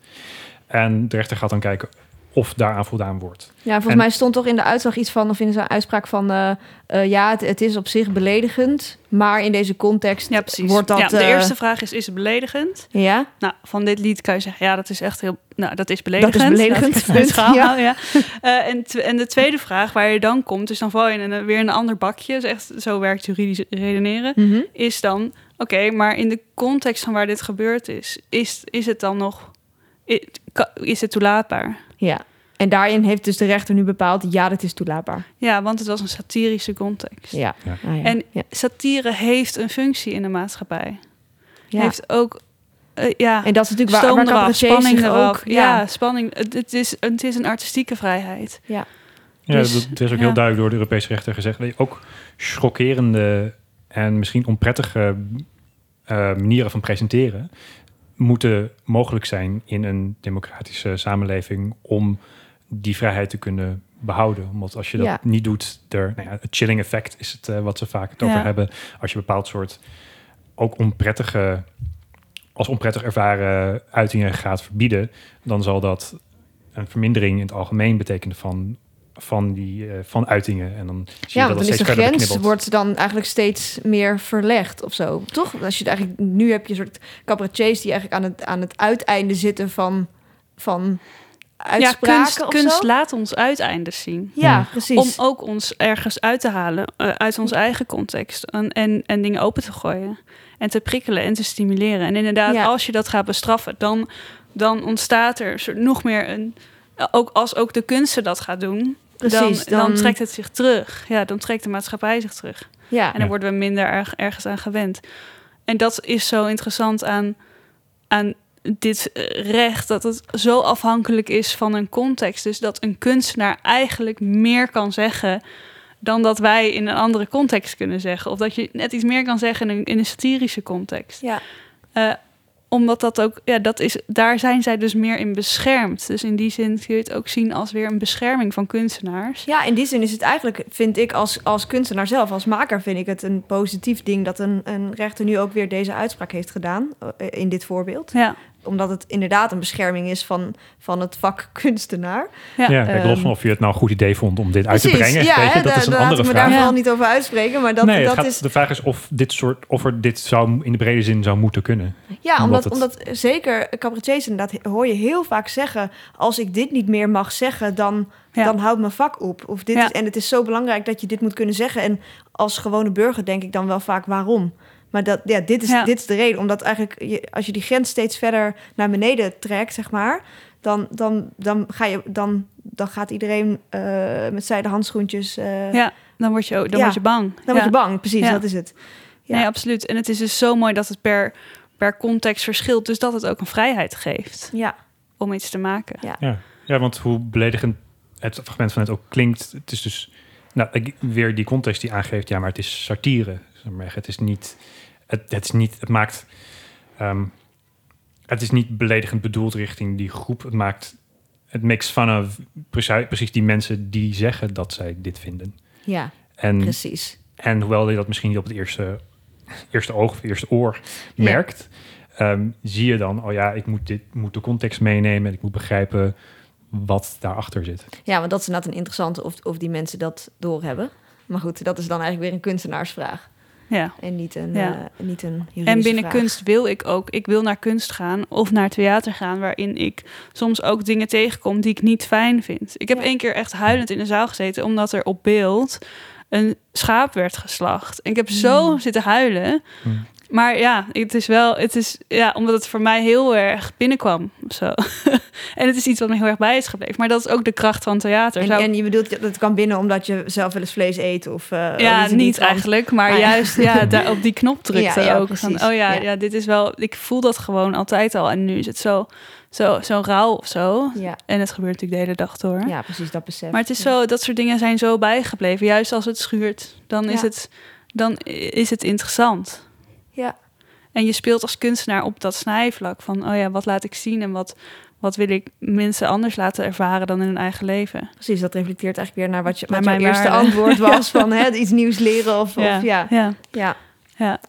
En de rechter gaat dan kijken of daaraan voldaan wordt. Ja, volgens En- mij stond toch in de uitslag iets van, of in zijn uitspraak van, eh, eh, ja, het, het is op zich beledigend, maar in deze context Ja, precies. wordt dat... ja, de eh, eerste vraag is, is het beledigend? Ja, Nou, van dit lied kan je zeggen, ja, dat is echt heel... Nou, dat is beledigend. beledigend, uit punt, schaal ja. Eh, en, de tweede vraag waar je dan komt, dus dan val je in een, weer in een ander bakje. Dus echt, zo werkt juridisch redeneren. Mhm. Is dan, oké, maar in de context van waar dit gebeurd is, is, is het dan nog... Is het toelaatbaar? ja. En daarin heeft dus de rechter nu bepaald, ja, dat is toelaatbaar. Ja, want het was een satirische context. Ja. Ja. Ah, ja. En ja. satire heeft een functie in de maatschappij. Ja. Heeft ook, eh, ja, en dat is natuurlijk waar, waar eraf, spanning eraf. ook... ja. Ja, spanning. Het, het is, het is een artistieke vrijheid. ja. Ja, Dus, dat, dat is ook ja. heel duidelijk door de Europese rechter gezegd. Ook schokkerende en misschien onprettige eh, manieren van presenteren moeten mogelijk zijn in een democratische samenleving om die vrijheid te kunnen behouden. Want als je dat Ja. niet doet, er, nou ja, het chilling effect is het eh, wat ze vaak het over hebben. Als je bepaald soort ook onprettige, als onprettig ervaren uitingen gaat verbieden, dan zal dat een vermindering in het algemeen betekenen van, van, die, eh, van uitingen. En dan zie je Ja, dat want het dan is steeds de grens wordt dan eigenlijk steeds meer verlegd of zo, toch? Als je het eigenlijk nu heb je een soort cabaretiers die eigenlijk aan het aan het uiteinde zitten van van ja, uitspraken kunst, of kunst zo. laat ons uiteindes zien. Ja, precies. Om ook ons ergens uit te halen eh, uit onze eigen context. En, en, en dingen open te gooien. En te prikkelen en te stimuleren. En inderdaad, Ja. als je dat gaat bestraffen, dan, dan ontstaat er soort- nog meer een. Ook als ook de kunsten dat gaat doen, Precies, dan, dan dan- trekt het zich terug. Ja, dan trekt de maatschappij zich terug. ja. En dan Ja. worden we minder erg, ergens aan gewend. En dat is zo interessant aan, aan dit eh, recht, dat het zo afhankelijk is van een context. Dus dat een kunstenaar eigenlijk meer kan zeggen dan dat wij in een andere context kunnen zeggen. Of dat je net iets meer kan zeggen in een, in een satirische context. ja. Eh, omdat dat ook, ja, dat is, daar zijn zij dus meer in beschermd. Dus in die zin kun je het ook zien als weer een bescherming van kunstenaars. Ja, in die zin is het eigenlijk, vind ik als, als kunstenaar zelf, als maker, vind ik het een positief ding dat een, een rechter nu ook weer deze uitspraak heeft gedaan, eh, in dit voorbeeld. Ja, Omdat het inderdaad een bescherming is van, van het vak kunstenaar. ja. Ja, kijk, los Ehm, van of je het nou een goed idee vond om dit uit te brengen. ja, weet je, dat is een daar andere laat ik me vraag. daar vooral niet over uitspreken, maar dat, nee, het dat gaat- is... de vraag is of dit soort, of er dit zou in de brede zin zou moeten kunnen. Ja, Omdat omdat, het- omdat zeker cabaretiers inderdaad hoor je heel vaak zeggen... als ik dit niet meer mag zeggen, dan, Ja. dan houdt mijn vak op. Of dit Ja. is, en het is zo belangrijk dat je dit moet kunnen zeggen. En als gewone burger denk ik dan wel vaak waarom. Maar dat, ja, dit, is, Ja. dit is de reden. Omdat eigenlijk je, als je die grens steeds verder naar beneden trekt, zeg maar... dan, dan, dan, ga je, dan, dan gaat iedereen eh, met zijde handschoentjes... eh, ja, dan word je, dan Ja. word je bang. Dan ja. word je bang, precies, Ja. dat is het. Ja. Nee, absoluut. En het is dus zo mooi dat het per, per context verschilt. Dus dat het ook een vrijheid geeft Ja, om iets te maken. Ja. Ja, ja want hoe beledigend het fragment van net ook klinkt, het is dus nou, ik- weer die context die aangeeft, ja, maar het is satire. Maar. Het is niet, het, het is niet, het maakt, ehm, het is niet beledigend bedoeld richting die groep. Het maakt, het makes fun of precies, die mensen die zeggen dat zij dit vinden. ja En, precies. en hoewel je dat misschien niet op het eerste, eerste oog of eerste oor Ja. merkt, ehm, zie je dan, oh ja, ik moet, dit, moet de context meenemen en ik moet begrijpen wat daarachter zit. Ja, want dat is inderdaad een interessante of, of die mensen dat doorhebben. Maar goed, dat is dan eigenlijk weer een kunstenaarsvraag. Ja. En niet een, Ja. eh, niet een juridische En binnen vraag. kunst wil ik ook, ik wil naar kunst gaan of naar theater gaan, waarin ik soms ook dingen tegenkom die ik niet fijn vind. Ik heb Ja. één keer echt huilend in de zaal gezeten, omdat er op beeld een schaap werd geslacht. En ik heb zo Mm. zitten huilen. Hmm. Maar ja, het is wel, het is ja, omdat het voor mij heel erg binnenkwam. Zo. en het is iets wat me heel erg bij is gebleven. Maar dat is ook de kracht van theater. En, Zou- en je bedoelt, dat het kan binnen omdat je zelf wel eens vlees eet? Of, eh, ja, niet eigenlijk, maar Ah, ja. juist ja, daar op die knop drukte Ja, ja, ook. precies. Van, oh ja, Ja. dit is wel. Ik voel dat gewoon altijd al. En nu is het zo, zo, zo rauw of zo. Ja, En het gebeurt natuurlijk de hele dag door. ja, precies, dat besef. Maar het is zo, dat soort dingen zijn zo bijgebleven. Juist als het schuurt, dan is, het, dan is het interessant. Ja. En je speelt als kunstenaar op dat snijvlak van, oh ja, wat laat ik zien en wat, wat wil ik mensen anders laten ervaren dan in hun eigen leven. Precies, dat reflecteert eigenlijk weer naar wat, je, Naar wat mijn eerste waarde. antwoord was. Van hè, iets nieuws leren of ja. Of, ja. ja, ja. ja.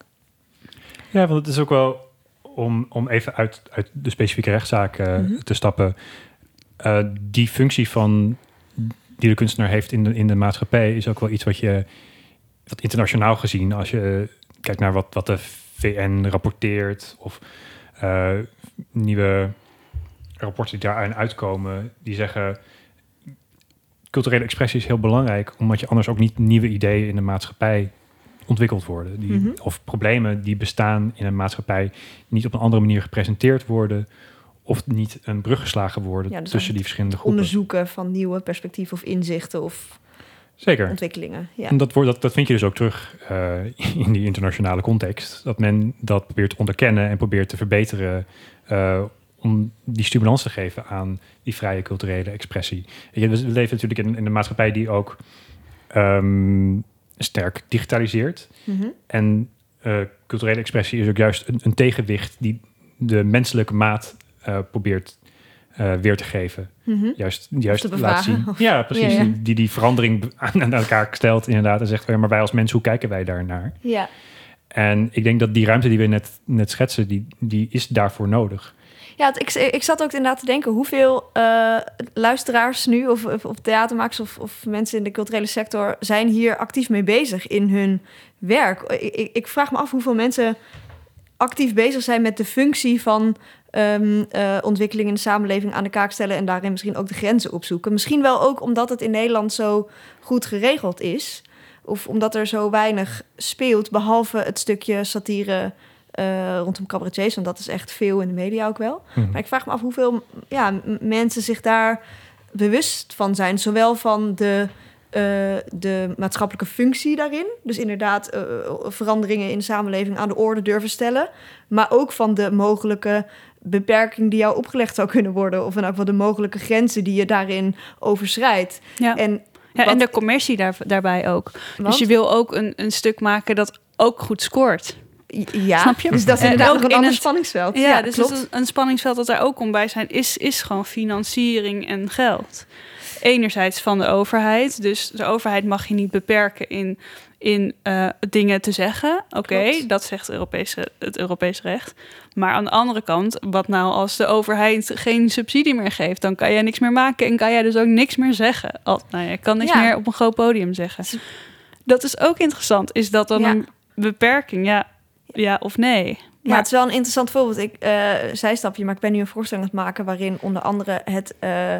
Ja, want het is ook wel om, om even uit, uit de specifieke rechtszaak eh, Mhm. te stappen. eh, die functie van die de kunstenaar heeft in de, in de maatschappij is ook wel iets wat je wat internationaal gezien, als je kijkt naar wat, wat de VN rapporteert of eh, nieuwe rapporten die daaraan uitkomen, die zeggen culturele expressie is heel belangrijk, omdat je anders ook niet nieuwe ideeën in de maatschappij ontwikkeld worden. Die, Mhm. Of problemen die bestaan in een maatschappij niet op een andere manier gepresenteerd worden of niet een brug geslagen worden Ja, dus tussen die verschillende groepen. Onderzoeken van nieuwe perspectieven of inzichten of Zeker. ontwikkelingen. Ja. En dat, wordt, dat, dat vind je dus ook terug eh, in die internationale context. Dat men dat probeert te onderkennen en probeert te verbeteren. eh, om die stimulans te geven aan die vrije culturele expressie. We leven natuurlijk in, in een maatschappij die ook ehm, sterk digitaliseert. Mhm. En eh, culturele expressie is ook juist een, een tegenwicht die de menselijke maat probeert eh, weer te geven. Mhm. Juist, juist bevragen, zien. of- Ja, precies. Ja, ja. Die, die verandering aan, elkaar stelt inderdaad. En zegt, ja, maar wij als mensen, hoe kijken wij daarnaar? ja. En ik denk dat die ruimte die we net, net schetsen, die, die is daarvoor nodig. Ja, het- ik, ik zat ook inderdaad te denken hoeveel eh, luisteraars nu, of, of, of theatermakers of, of mensen in de culturele sector, zijn hier actief mee bezig in hun werk. Ik, ik vraag me af hoeveel mensen actief bezig zijn met de functie van eh, ontwikkeling in de samenleving aan de kaak stellen en daarin misschien ook de grenzen opzoeken. Misschien wel ook omdat het in Nederland zo goed geregeld is, of omdat er zo weinig speelt, behalve het stukje satire eh, rondom cabaretiers, want dat is echt veel in de media ook wel. Mhm. Maar ik vraag me af hoeveel ja, mensen zich daar bewust van zijn. Zowel van de, eh, de maatschappelijke functie daarin. Dus inderdaad eh, veranderingen in de samenleving aan de orde durven stellen. Maar ook van de mogelijke beperking die jou opgelegd zou kunnen worden. Of in elk geval de mogelijke grenzen die je daarin overschrijdt. Ja. En, Ja, wat- en de commercie daar, daarbij ook. want- Dus je wil ook een, een stuk maken dat ook goed scoort. ja, Snap je? dus dat is inderdaad ook een in ander het- spanningsveld. Ja, dus klopt. een, een spanningsveld dat er ook komt bij zijn, is, is gewoon financiering en geld. Enerzijds van de overheid. Dus de overheid mag je niet beperken in, in eh, dingen te zeggen. Oké, dat zegt Europese, het Europees recht. Maar aan de andere kant, wat nou als de overheid geen subsidie meer geeft? Dan kan jij niks meer maken en kan jij dus ook niks meer zeggen. Al, nou, je kan niks Ja. meer op een groot podium zeggen. Dat is ook interessant. Is dat dan Ja. een beperking? Ja, ja of nee? Ja, het is wel een interessant voorbeeld. Ik uh, zijstapje, maar ik ben nu een voorstelling aan het maken waarin onder andere het uh,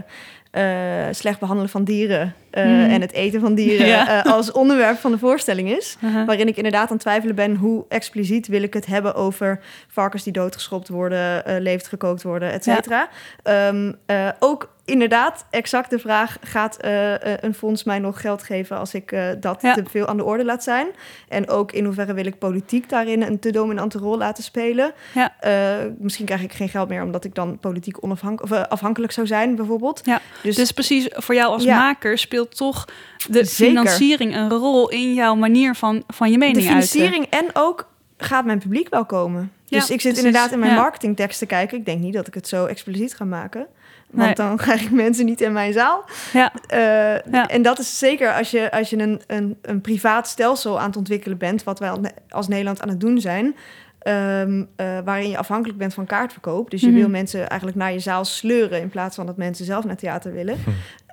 uh, slecht behandelen van dieren uh, Hmm. en het eten van dieren Ja. uh, als onderwerp van de voorstelling is. Uh-huh. Waarin ik inderdaad aan het twijfelen ben hoe expliciet wil ik het hebben over varkens die doodgeschopt worden, levend gekookt worden, et cetera. Um, uh, ook inderdaad exact de vraag: gaat uh, uh, een fonds mij nog geld geven als ik uh, dat Ja. te veel aan de orde laat zijn? En ook in hoeverre wil ik politiek daarin een te dominante rol laten spelen? Ja. Uh, misschien krijg ik geen geld meer omdat ik dan politiek onafhank of, afhankelijk zou zijn, bijvoorbeeld. Ja. Dus, Dus precies voor jou als Ja. maker speelt toch de Zeker. financiering een rol in jouw manier van, van je de mening uiten. financiering en ook gaat mijn publiek wel komen. Ja, dus ik zit precies. inderdaad in mijn Ja. marketingtekst te kijken. Ik denk niet dat ik het zo expliciet ga maken. Want Nee. dan krijg ik mensen niet in mijn zaal. Ja. Uh, Ja. En dat is zeker als je, als je een, een, een privaat stelsel aan het ontwikkelen bent, wat wij als Nederland aan het doen zijn. Um, uh, waarin je afhankelijk bent van kaartverkoop. Dus je Mhm. wil mensen eigenlijk naar je zaal sleuren in plaats van dat mensen zelf naar theater willen.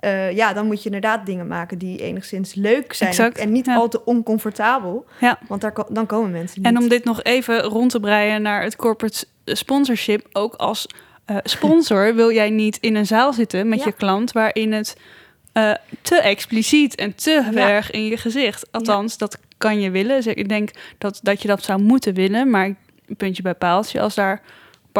Uh, ja, dan moet je inderdaad dingen maken die enigszins leuk zijn Exact, en niet ja. al te oncomfortabel. Ja. Want daar, dan komen mensen niet. En om dit nog even rond te breien naar het corporate sponsorship, ook als eh, sponsor wil jij niet in een zaal zitten met Ja. je klant waarin het eh, te expliciet en te Ja. erg in je gezicht. Althans, dat kan je willen. Dus ik denk dat, dat je dat zou moeten willen, maar puntje bij paaltje als daar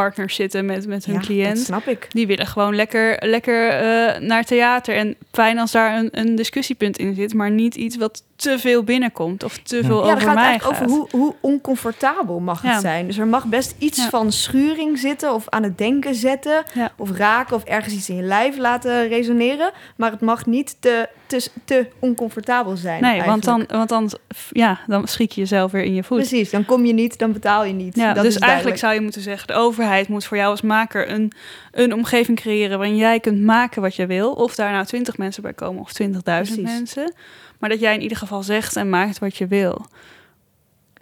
partners zitten met, met hun ja, cliënt. Dat snap ik. Die willen gewoon lekker, lekker eh, naar theater. En fijn als daar een, een discussiepunt in zit, maar niet iets wat te veel binnenkomt of te veel Ja, over gaat mij gaat. over hoe, hoe oncomfortabel mag Ja. het zijn. Dus er mag best iets Ja. van schuring zitten of aan het denken zetten. Ja. Of raken of ergens iets in je lijf laten resoneren. Maar het mag niet te, te, te oncomfortabel zijn. Nee, want dan, want dan, ja, dan schiet je jezelf weer in je voet. Precies, dan kom je niet, dan betaal je niet. Ja, dat dus is eigenlijk zou je moeten zeggen: de overheid moet voor jou als maker een, een omgeving creëren waarin jij kunt maken wat je wil. Of daar nou 20 mensen bij komen of 20.000 Precies. mensen. Maar dat jij in ieder geval zegt en maakt wat je wil.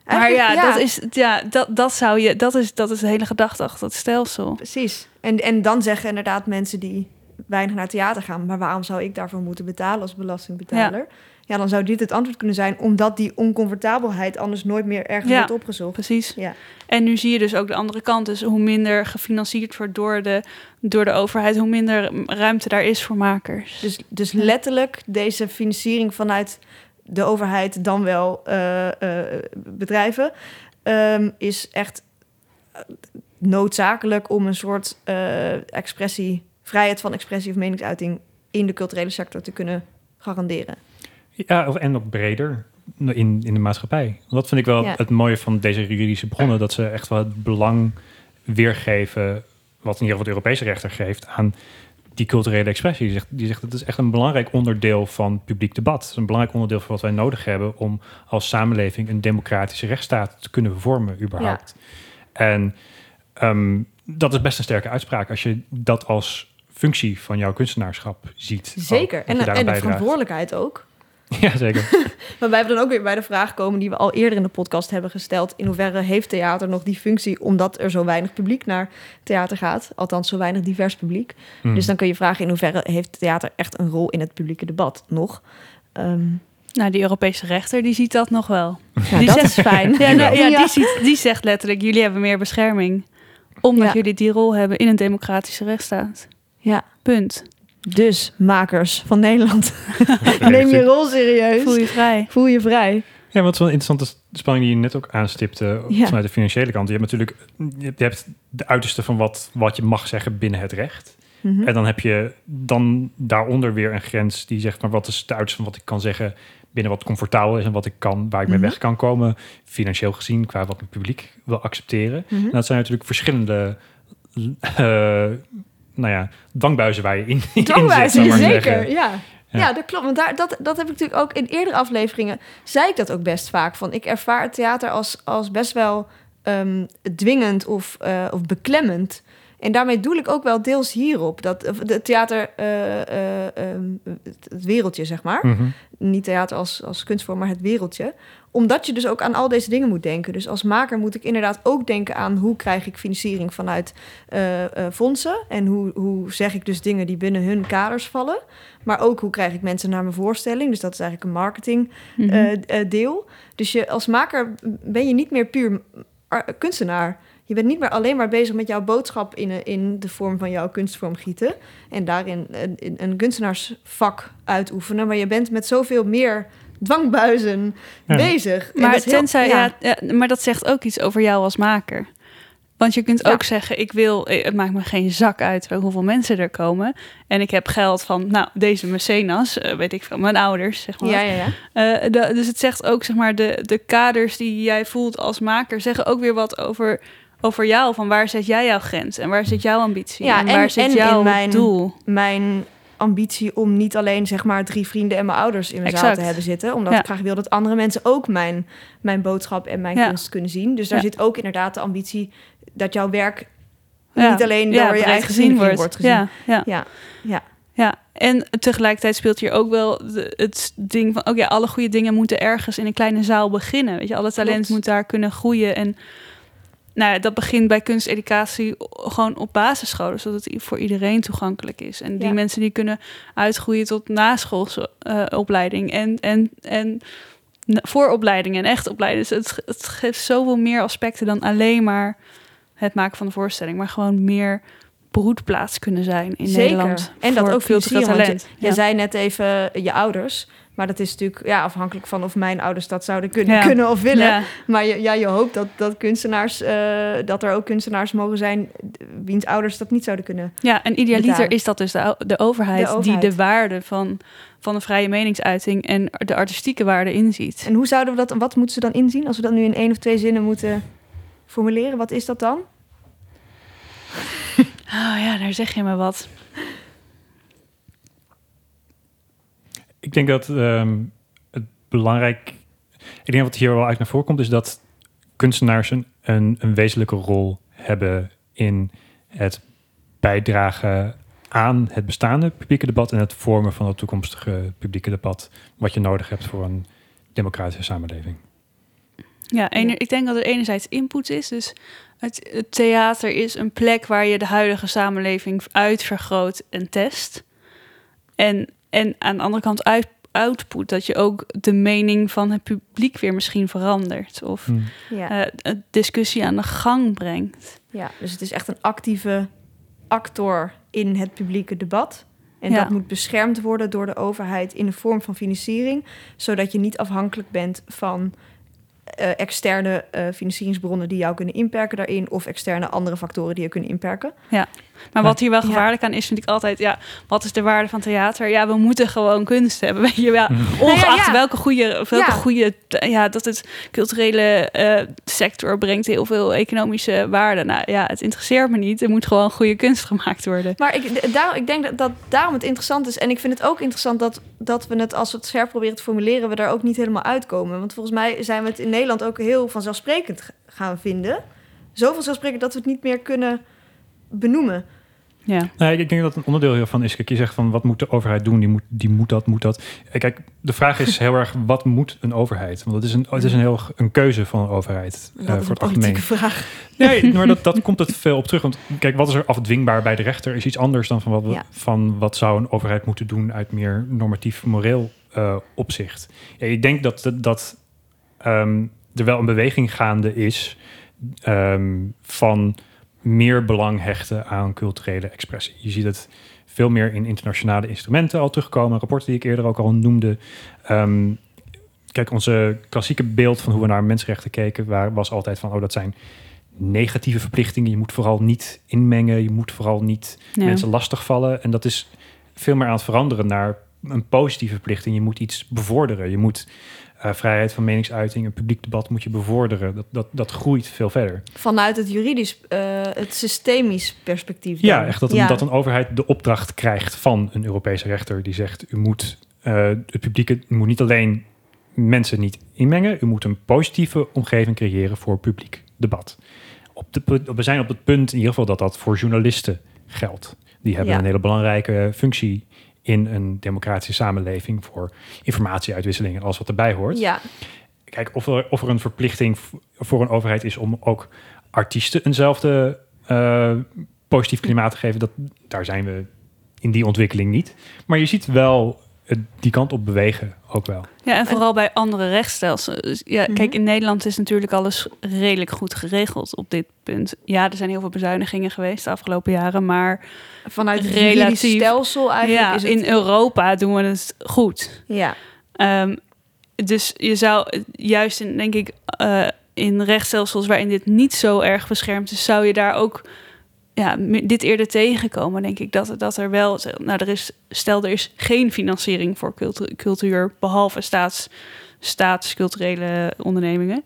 Maar ja, Dat, is, ja dat, dat, zou je, dat, is, dat is de hele gedachte achter het stelsel. Precies. En, en dan zeggen inderdaad mensen die weinig naar theater gaan... maar waarom zou ik daarvoor moeten betalen als belastingbetaler? Ja, dan zou dit het antwoord kunnen zijn... omdat die oncomfortabelheid anders nooit meer ergens Ja. wordt opgezocht. Precies. Ja. En nu zie je dus ook de andere kant. Dus hoe minder gefinancierd wordt door de, door de overheid, hoe minder ruimte daar is voor makers. Dus, dus letterlijk deze financiering vanuit de overheid, dan wel eh, eh, bedrijven, ehm, is echt eh, noodzakelijk om een soort eh, expressie, vrijheid van expressie of meningsuiting in de culturele sector te kunnen garanderen. Ja, of- en ook breder in, in de maatschappij. Dat vind ik wel Ja. het mooie van deze juridische bronnen, dat ze echt wel het belang weergeven, wat in ieder geval de Europese rechter geeft, aan die culturele expressie. Die zegt, die zegt dat is echt een belangrijk onderdeel van publiek debat. Het is een belangrijk onderdeel van wat wij nodig hebben om als samenleving een democratische rechtsstaat te kunnen vormen, überhaupt. En ehm, dat is best een sterke uitspraak als je dat als functie van jouw kunstenaarschap ziet. Zeker. Ook, dat En, en de verantwoordelijkheid ook. Ja, zeker. Maar wij hebben dan ook weer bij de vraag komen die we al eerder in de podcast hebben gesteld. In hoeverre heeft theater nog die functie omdat er zo weinig publiek naar theater gaat? Althans, zo weinig divers publiek. Hmm. Dus dan kun je vragen in hoeverre heeft theater echt een rol in het publieke debat nog? Ehm, Nou, die Europese rechter die ziet dat nog wel. Ja, Die dat zegt- is fijn. Ja, nou, ja, Ja. Die, ziet, die zegt letterlijk, jullie hebben meer bescherming. Omdat Ja. jullie die rol hebben in een democratische rechtsstaat. Ja. Punt. Dus, makers van Nederland, neem je rol serieus. Voel je vrij. Voel je vrij. Ja, wat wel een interessante spanning die je net ook aanstipte Ja. vanuit de financiële kant. Je hebt natuurlijk je hebt de uiterste van wat, wat je mag zeggen binnen het recht. Mhm. En dan heb je dan daaronder weer een grens die zegt, maar wat is het uiterste van wat ik kan zeggen binnen wat comfortabel is en wat ik kan, waar ik mee Mhm. weg kan komen, financieel gezien, qua wat het publiek wil accepteren. Mhm. En dat zijn natuurlijk verschillende eh, nou ja, dwangbuizen waar je in, in zit, maar zeker. zeggen. Ja. Ja. Ja. dat klopt. Want daar, dat, dat heb ik natuurlijk ook in eerdere afleveringen... zei ik dat ook best vaak. Van, ik ervaar het theater als, als best wel ehm, dwingend of, eh, of beklemmend. En daarmee doe ik ook wel deels hierop. Dat het theater, eh, eh, ehm, het, wereldje, zeg maar. Mhm. Niet theater als, als kunstvorm, maar het wereldje. Omdat je dus ook aan al deze dingen moet denken. Dus als maker moet ik inderdaad ook denken aan... hoe krijg ik financiering vanuit eh, eh, fondsen... en hoe, hoe zeg ik dus dingen die binnen hun kaders vallen. Maar ook hoe krijg ik mensen naar mijn voorstelling. Dus dat is eigenlijk een marketing Mhm. eh, eh, deel. Dus je, als maker ben je niet meer puur ar- kunstenaar. Je bent niet meer alleen maar bezig met jouw boodschap in, een- in de vorm van jouw kunstvorm gieten. En daarin een, een- een kunstenaarsvak uitoefenen. Maar je bent met zoveel meer dwangbuizen Ja. bezig. En maar, dat heel- tenzij, ja. Ja, maar dat zegt ook iets over jou als maker. Want je kunt Ja. ook zeggen, ik wil, eh, het maakt me geen zak uit hoeveel mensen er komen. En ik heb geld van, nou, deze mecenas, eh, weet ik veel, mijn ouders, zeg maar. Ja, ja, ja. Eh, de- dus het zegt ook, zeg maar, de, de kaders die jij voelt als maker, zeggen ook weer wat over, over jou. Van waar zet jij jouw grens en waar zit jouw ambitie? Ja, en, en- waar zit en jouw in mijn- doel? Mijn ambitie om niet alleen zeg maar drie vrienden en mijn ouders in mijn zaal te hebben zitten. Omdat Ja. ik graag wil dat andere mensen ook mijn, mijn boodschap en mijn Ja. kunst kunnen zien. Dus daar Ja. zit ook inderdaad de ambitie dat jouw werk niet alleen door je eigen gezien wordt gezien. Ja, ja. Ja, ja. En tegelijkertijd speelt hier ook wel het ding van... ja, alle goede dingen moeten ergens in een kleine zaal beginnen. Weet je, alle talent Klopt. moet daar kunnen groeien. En nou, dat begint bij kunsteducatie gewoon op basisscholen... zodat het voor iedereen toegankelijk is. En die Ja. mensen die kunnen uitgroeien tot naschoolse eh, opleiding... en, en, en vooropleiding en echt opleiding. Dus het, het geeft zoveel meer aspecten dan alleen maar het maken van de voorstelling... maar gewoon meer broedplaats kunnen zijn in Zeker. Nederland. En dat ook want talent. Je Ja. zei net even je ouders. Maar dat is natuurlijk ja, afhankelijk van of mijn ouders dat zouden kunnen, Ja. kunnen of willen. Ja. Maar je, ja, je hoopt dat, dat kunstenaars, eh, dat er ook kunstenaars mogen zijn wiens ouders dat niet zouden kunnen. Ja, en idealiter betalen. is dat dus de, de, overheid, De overheid. die de waarde van, van een vrije meningsuiting en de artistieke waarde inziet. En hoe zouden we dat, wat moeten ze dan inzien? Als we dat nu in één of twee zinnen moeten formuleren, wat is dat dan? Oh ja, daar zeg je me wat. Ik denk dat ehm, het belangrijk... Ik denk wat hier wel uit naar voren komt... is dat kunstenaars een, een, wezenlijke rol hebben... in het bijdragen aan het bestaande publieke debat... en het vormen van het toekomstige publieke debat... wat je nodig hebt voor een democratische samenleving. Ja. ik denk dat er enerzijds input is. Dus het, het theater is een plek waar je de huidige samenleving uitvergroot en test. En, en aan de andere kant uit, output, dat je ook de mening van het publiek weer misschien verandert. Of Hm. Ja. eh, een discussie aan de gang brengt. ja, dus het is echt een actieve actor in het publieke debat. En Ja. dat moet beschermd worden door de overheid in de vorm van financiering, zodat je niet afhankelijk bent van eh, externe eh, financieringsbronnen die jou kunnen inperken daarin, of externe andere factoren die je kunnen inperken. Maar wat hier wel Ja. gevaarlijk aan is, vind ik altijd, ja, wat is de waarde van theater? Ja, we moeten gewoon kunst hebben, weet je wel. Ongeacht Nou ja. welke goede, of welke Ja. goede, ja, dat het culturele eh, sector brengt heel veel economische waarde. Nou ja, het interesseert me niet. Er moet gewoon goede kunst gemaakt worden. Maar ik, daar, ik denk dat, dat daarom het interessant is. En ik vind het ook interessant dat, dat we het, als we het scherp proberen te formuleren, we daar ook niet helemaal uitkomen. Want volgens mij zijn we het in Nederland ook heel vanzelfsprekend gaan vinden. Zo vanzelfsprekend dat we het niet meer kunnen benoemen. Ja, Nee, ik denk dat een onderdeel hiervan is, kijk, je zegt van wat moet de overheid doen? Die moet, die moet dat, moet dat. Eh, Kijk, de vraag is heel erg, wat moet een overheid? Want het is een, het is een heel een keuze van een overheid Dat eh, is voor een het algemeen. vraag. Nee, maar dat, dat komt het veel op terug. Want kijk, wat is er afdwingbaar bij de rechter is iets anders dan van wat, we- Ja. van wat zou een overheid moeten doen uit meer normatief moreel eh, opzicht. Ja, ik denk dat, dat, dat ehm, er wel een beweging gaande is ehm, van meer belang hechten aan culturele expressie. Je ziet het veel meer in internationale instrumenten al terugkomen. Rapporten die ik eerder ook al noemde. Ehm, kijk, onze klassieke beeld van hoe we naar mensenrechten keken... Waar, was altijd van, oh, dat zijn negatieve verplichtingen. Je moet vooral niet inmengen. Je moet vooral niet Ja. mensen lastigvallen. En dat is veel meer aan het veranderen naar een positieve verplichting. Je moet iets bevorderen. Je moet eh, vrijheid van meningsuiting, een publiek debat moet je bevorderen. Dat, dat, dat groeit veel verder. Vanuit het juridisch, eh, het systemisch perspectief. Ja, echt dat een, dat een overheid de opdracht krijgt van een Europese rechter die zegt: u moet eh, het publiek, u moet niet alleen mensen niet inmengen, u moet een positieve omgeving creëren voor publiek debat. Op de, we zijn op het punt in ieder geval dat dat voor journalisten geldt. Die hebben Ja. een hele belangrijke functie in een democratische samenleving voor informatieuitwisseling en alles wat erbij hoort. Ja, Kijk, of er, of er een verplichting voor een overheid is om ook artiesten eenzelfde eh, positief klimaat te geven, dat, daar zijn we in die ontwikkeling niet. Maar je ziet wel die kant op bewegen ook wel. Ja, en vooral bij andere rechtsstelsels. Dus Ja, Mhm. kijk, in Nederland is natuurlijk alles redelijk goed geregeld op dit punt. Ja, er zijn heel veel bezuinigingen geweest de afgelopen jaren, maar vanuit het Relatief. stelsel eigenlijk ja, is het... in Europa doen we het goed. ja, Ehm, dus je zou juist in, denk ik, eh, in rechtsstelsels waarin dit niet zo erg beschermd is, zou je daar ook ja, dit eerder tegenkomen, denk ik. Dat, dat er wel, nou, er is, stel er is geen financiering voor cultu- cultuur, behalve staats, staatsculturele ondernemingen.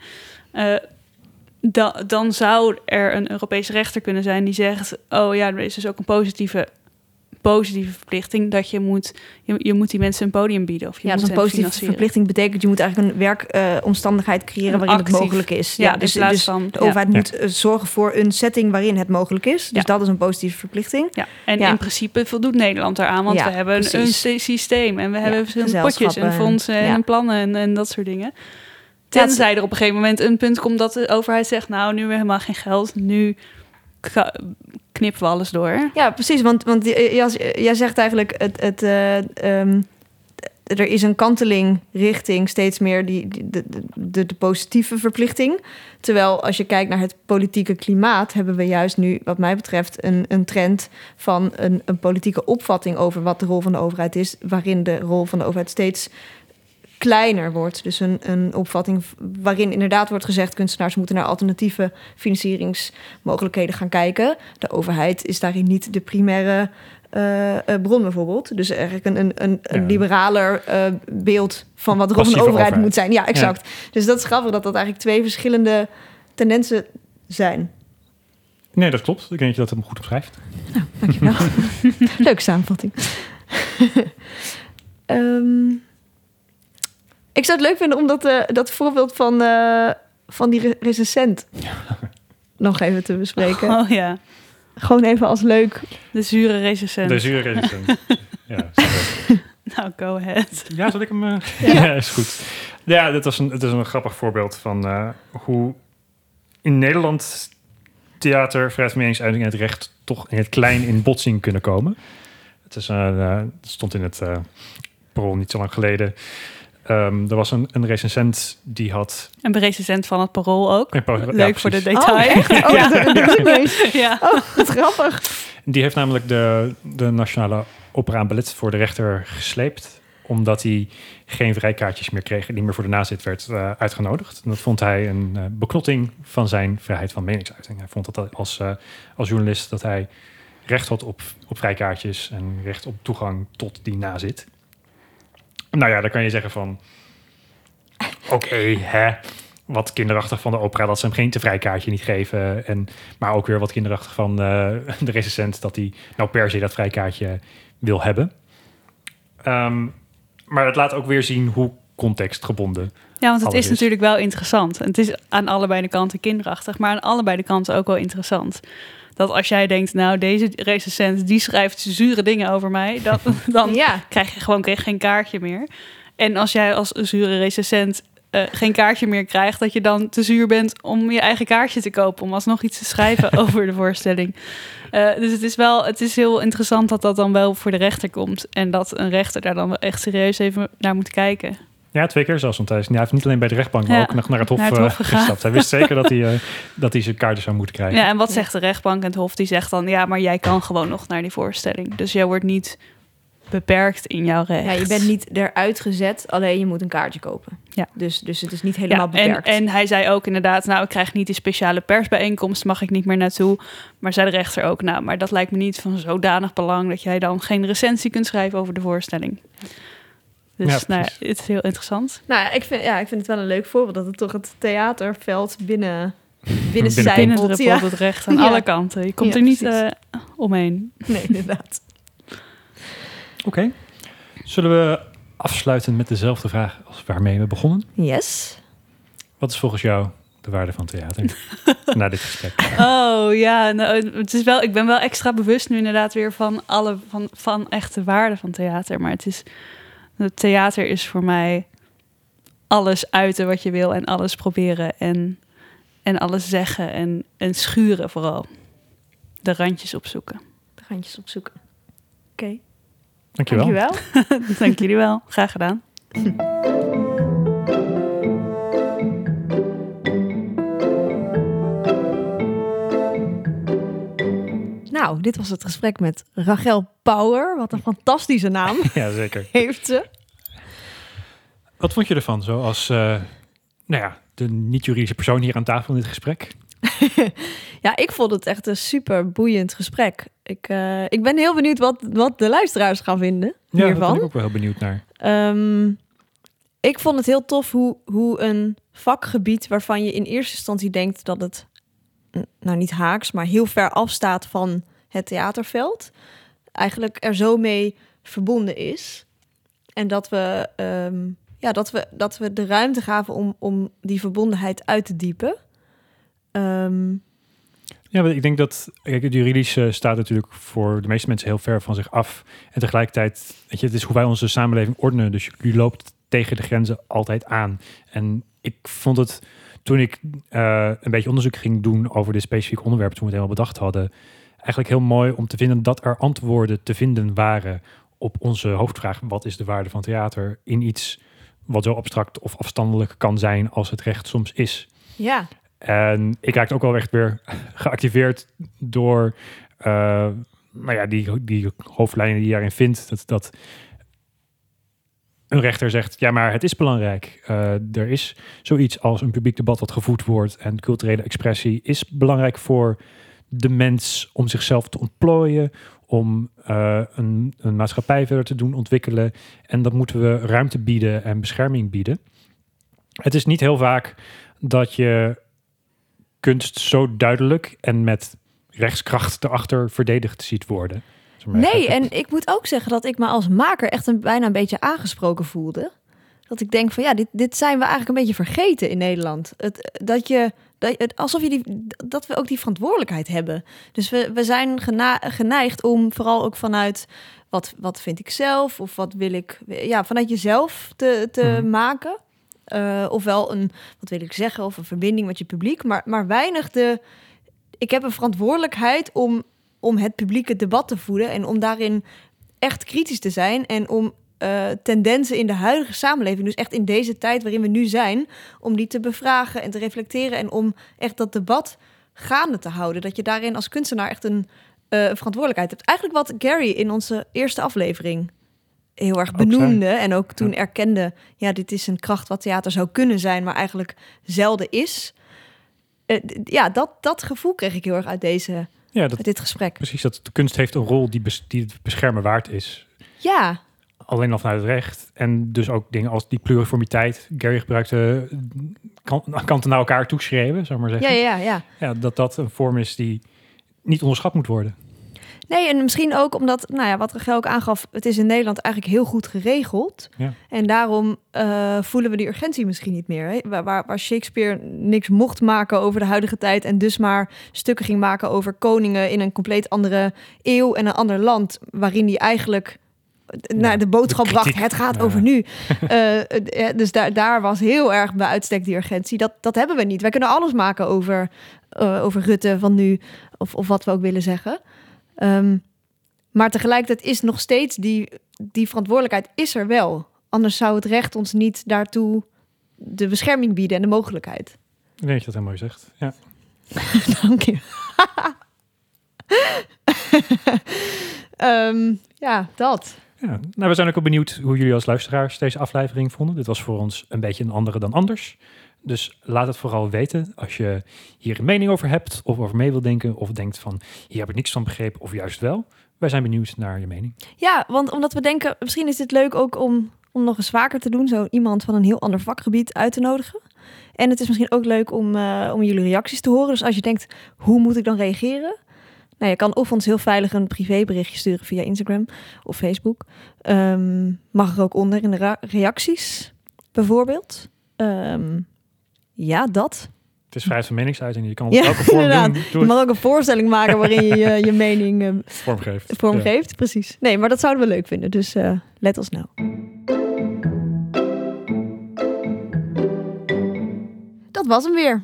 Da- dan zou er een Europese rechter kunnen zijn die zegt: Oh ja, er is dus ook een positieve, positieve verplichting dat je moet, je, je moet die mensen een podium bieden. Of je ja moet dus een positieve verplichting betekent... je moet eigenlijk een werkomstandigheid creëren Een waarin actief- het mogelijk is. Ja, dus, in plaats dus van- de overheid Ja. moet eh, zorgen voor een setting waarin het mogelijk is. Dus Ja. dat is een positieve verplichting. Ja, en Ja. in principe voldoet Nederland daaraan, want Ja, we hebben een, systeem en we hebben verschillende potjes en fondsen ja. en plannen en, en dat soort dingen. Tenzij er op een gegeven moment een punt komt dat de overheid zegt, nou, nu hebben we helemaal geen geld, nu knippen we alles door. Ja, precies. Want, want jij zegt eigenlijk, het, het, eh, ehm, er is een kanteling richting steeds meer die- de, de, de positieve verplichting. Terwijl als je kijkt naar het politieke klimaat, hebben we juist nu, wat mij betreft, een, een trend van een, een politieke opvatting over wat de rol van de overheid is, waarin de rol van de overheid steeds kleiner wordt. Dus een, een opvatting waarin inderdaad wordt gezegd... kunstenaars moeten naar alternatieve financieringsmogelijkheden gaan kijken. De overheid is daarin niet de primaire eh, eh, bron bijvoorbeeld. Dus eigenlijk een, een, een, een Ja. liberaler eh, beeld van wat de Passieve overheid, overheid. moet zijn. Ja, exact. Dus dat is grappig dat dat eigenlijk twee verschillende tendensen zijn. Nee, dat klopt. Ik denk dat je dat hem goed omschrijft. Dankjewel. Leuke samenvatting. Ehm, ik zou het leuk vinden om dat, eh, dat voorbeeld van, eh, van die re- recensent nog even te bespreken. Oh ja, Gewoon even als leuk. de zure recensent. De zure resistent. ja. Nou, go ahead. ja, zal ik hem... eh, ja. is goed. Ja, dit was een, het is een grappig voorbeeld van eh, hoe in Nederland theater, vrijheid van meningsuiting en het recht toch in het klein in botsing kunnen komen. Het, is, het stond in het eh parool niet zo lang geleden. Ehm, er was een, een recensent die had... Een recensent van het parool ook. Ja, ja, Leuk voor de detail. Oh, echt? Oh, dat, dat ja. Oh, wat grappig. Die heeft namelijk de, de Nationale Opera en Ballet voor de rechter gesleept. Omdat hij geen vrijkaartjes meer kreeg en niet meer voor de nazit werd eh, uitgenodigd. En dat vond hij een eh, beknotting van zijn vrijheid van meningsuiting. Hij vond dat als, eh, als journalist dat hij recht had op, op vrijkaartjes en recht op toegang tot die nazit. Nou ja, dan kan je zeggen van... Oké, hè, wat kinderachtig van de opera dat ze hem geen te vrijkaartje niet geven. En, maar ook weer wat kinderachtig van eh, de recensent dat hij nou per se dat vrijkaartje wil hebben. Ehm, maar het laat ook weer zien hoe contextgebonden. Ja, want het is is. natuurlijk wel interessant. En het is aan allebei de kanten kinderachtig, maar aan allebei de kanten ook wel interessant. Dat als jij denkt, nou, deze recensent die schrijft zure dingen over mij, dat, dan Ja, krijg je gewoon geen kaartje meer. En als jij als zure recensent eh, geen kaartje meer krijgt, dat je dan te zuur bent om je eigen kaartje te kopen, om alsnog iets te schrijven over de voorstelling. Eh, dus het is wel, het is heel interessant dat dat dan wel voor de rechter komt en dat een rechter daar dan wel echt serieus even naar moet kijken. Ja, twee keer zelfs. Want hij is, hij heeft niet alleen bij de rechtbank, maar Ja, ook nog naar het hof, naar het eh, hof gestapt. Hij wist zeker dat hij, eh, dat hij zijn kaarten zou moeten krijgen. Ja, en wat zegt de rechtbank en het hof? Die zegt dan, ja, maar jij kan gewoon nog naar die voorstelling. Dus jij wordt niet beperkt in jouw recht. Ja, je bent niet eruit gezet, alleen je moet een kaartje kopen. Ja. Dus, dus het is niet helemaal ja, en, beperkt. en hij zei ook inderdaad, nou, ik krijg niet die speciale persbijeenkomst, mag ik niet meer naartoe. Maar zei de rechter ook, nou, maar dat lijkt me niet van zodanig belang dat jij dan geen recensie kunt schrijven over de voorstelling. Dus Ja, nou, ja, het is heel interessant. Nou, ja, ik vind, ja, ik vind het wel een leuk voorbeeld dat het toch het theaterveld binnen, binnen Binnen- zijpelt. Binnen Ja. het recht aan Ja. alle kanten. Je komt Ja, er niet eh, omheen. Nee, inderdaad. Oké. Zullen we afsluiten met dezelfde vraag als waarmee we begonnen? Yes. Wat is volgens jou de waarde van theater na dit gesprek? Oh ja, nou, het is wel, ik ben wel extra bewust nu inderdaad weer van alle van, van echte waarde van theater. Maar het is, het theater is voor mij alles uiten wat je wil en alles proberen en, en alles zeggen en, en schuren vooral. De randjes opzoeken. De randjes opzoeken. Oké. Dankjewel. Dankjewel. Dank jullie wel. Graag gedaan. Nou, dit was het gesprek met Rachel Power. Wat een fantastische naam Ja, zeker. heeft ze. Wat vond je ervan, zo als eh, nou ja, de niet-juridische persoon hier aan tafel in dit gesprek? Ja, ik vond het echt een super boeiend gesprek. Ik, eh, ik ben heel benieuwd wat, wat de luisteraars gaan vinden Ja, daar ben hiervan. ik ook wel heel benieuwd naar. Ehm, ik vond het heel tof hoe, hoe een vakgebied waarvan je in eerste instantie denkt dat het, nou niet haaks, maar heel ver afstaat van het theaterveld, eigenlijk er zo mee verbonden is. En dat we, ehm, ja, dat we, dat we de ruimte gaven om, om die verbondenheid uit te diepen. Ehm, Ja, ik denk dat kijk, het juridische staat natuurlijk voor de meeste mensen heel ver van zich af. En tegelijkertijd, weet je, het is hoe wij onze samenleving ordenen. Dus je loopt tegen de grenzen altijd aan. En ik vond het, toen ik eh, een beetje onderzoek ging doen over dit specifieke onderwerp, toen we het helemaal bedacht hadden, eigenlijk heel mooi om te vinden dat er antwoorden te vinden waren op onze hoofdvraag: wat is de waarde van theater? In iets wat zo abstract of afstandelijk kan zijn als het recht soms is. ja, En ik raakte ook wel echt weer geactiveerd door eh, nou ja, die, die hoofdlijnen die je daarin vindt. Dat, dat een rechter zegt, ja, maar het is belangrijk. Eh, er is zoiets als een publiek debat wat gevoed wordt. En culturele expressie is belangrijk voor de mens om zichzelf te ontplooien. Om eh, een, een maatschappij verder te doen ontwikkelen. En dat moeten we ruimte bieden en bescherming bieden. Het is niet heel vaak dat je kunst zo duidelijk en met rechtskracht erachter verdedigd ziet worden. Nee, en ik moet ook zeggen dat ik me als maker echt een, bijna een beetje aangesproken voelde. Dat ik denk van ja, dit, dit zijn we eigenlijk een beetje vergeten in Nederland. Het, dat je, dat, het, alsof je die, dat we ook die verantwoordelijkheid hebben. Dus we, we zijn gena- geneigd om vooral ook vanuit wat, wat vind ik zelf of wat wil ik, ja, vanuit jezelf te, te Mhm. maken. Eh, ofwel een, wat wil ik zeggen, of een verbinding met je publiek, maar, maar weinig de. Ik heb een verantwoordelijkheid om, om het publieke debat te voeden en om daarin echt kritisch te zijn en om eh, tendensen in de huidige samenleving, dus echt in deze tijd waarin we nu zijn, om die te bevragen en te reflecteren en om echt dat debat gaande te houden. Dat je daarin als kunstenaar echt een eh, verantwoordelijkheid hebt. Eigenlijk wat Gary in onze eerste aflevering heel erg benoemde en ook toen Ja. erkende, ja, dit is een kracht wat theater zou kunnen zijn, maar eigenlijk zelden is. Eh, ja, dat, dat gevoel kreeg ik heel erg uit, deze, Ja, dat, dit gesprek. precies. Dat de kunst heeft een rol die, bes, die het beschermen waard is. Ja, Alleen al vanuit het recht. En dus ook dingen als die pluriformiteit. Gary gebruikte eh, kan- kanten naar elkaar toeschreven, zou ik maar ja, zeggen. ja, ja. Ja, dat dat een vorm is die niet onderschat moet worden. Nee, en misschien ook omdat, nou ja, wat Rachel ook aangaf, het is in Nederland eigenlijk heel goed geregeld. Ja. En daarom eh, voelen we die urgentie misschien niet meer. Hè? Waar, waar waar Shakespeare niks mocht maken over de huidige tijd en dus maar stukken ging maken over koningen in een compleet andere eeuw en een ander land, waarin hij eigenlijk naar de boodschap de bracht. Het gaat over nu. Eh, eh, dus daar, daar was heel erg bij uitstek die urgentie. Dat, dat hebben we niet. Wij kunnen alles maken over, eh, over Rutte van nu. Of, of wat we ook willen zeggen. Ehm, maar tegelijkertijd is nog steeds die, die verantwoordelijkheid is er wel. Anders zou het recht ons niet daartoe de bescherming bieden en de mogelijkheid. Ik denk dat je dat heel mooi zegt. Ja. Dank je. Ehm, ja, dat. Ja, nou, we zijn ook benieuwd hoe jullie als luisteraars deze aflevering vonden. Dit was voor ons een beetje een andere dan anders. Dus laat het vooral weten als je hier een mening over hebt of over mee wil denken of denkt van hier heb ik niks van begrepen of juist wel. Wij zijn benieuwd naar je mening. Ja, want omdat we denken, misschien is dit leuk ook om, om nog eens vaker te doen. Zo iemand van een heel ander vakgebied uit te nodigen. En het is misschien ook leuk om, eh, om jullie reacties te horen. Dus als je denkt, hoe moet ik dan reageren? Nou, je kan of ons heel veilig een privéberichtje sturen via Instagram of Facebook. Ehm, mag er ook onder in de reacties, bijvoorbeeld. Ehm, ja, dat. Het is vrijheid van meningsuiting. Je kan op Ja, elke vorm inderdaad. doen, doe Je mag ook een voorstelling maken waarin je je, je mening eh, vormgeeft. vormgeeft. Precies. Nee, maar dat zouden we leuk vinden. Dus eh, let ons nou. Dat was hem weer.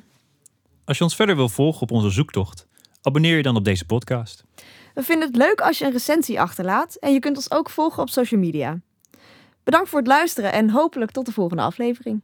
Als je ons verder wil volgen op onze zoektocht, abonneer je dan op deze podcast. We vinden het leuk als je een recensie achterlaat. En je kunt ons ook volgen op social media. Bedankt voor het luisteren en hopelijk tot de volgende aflevering.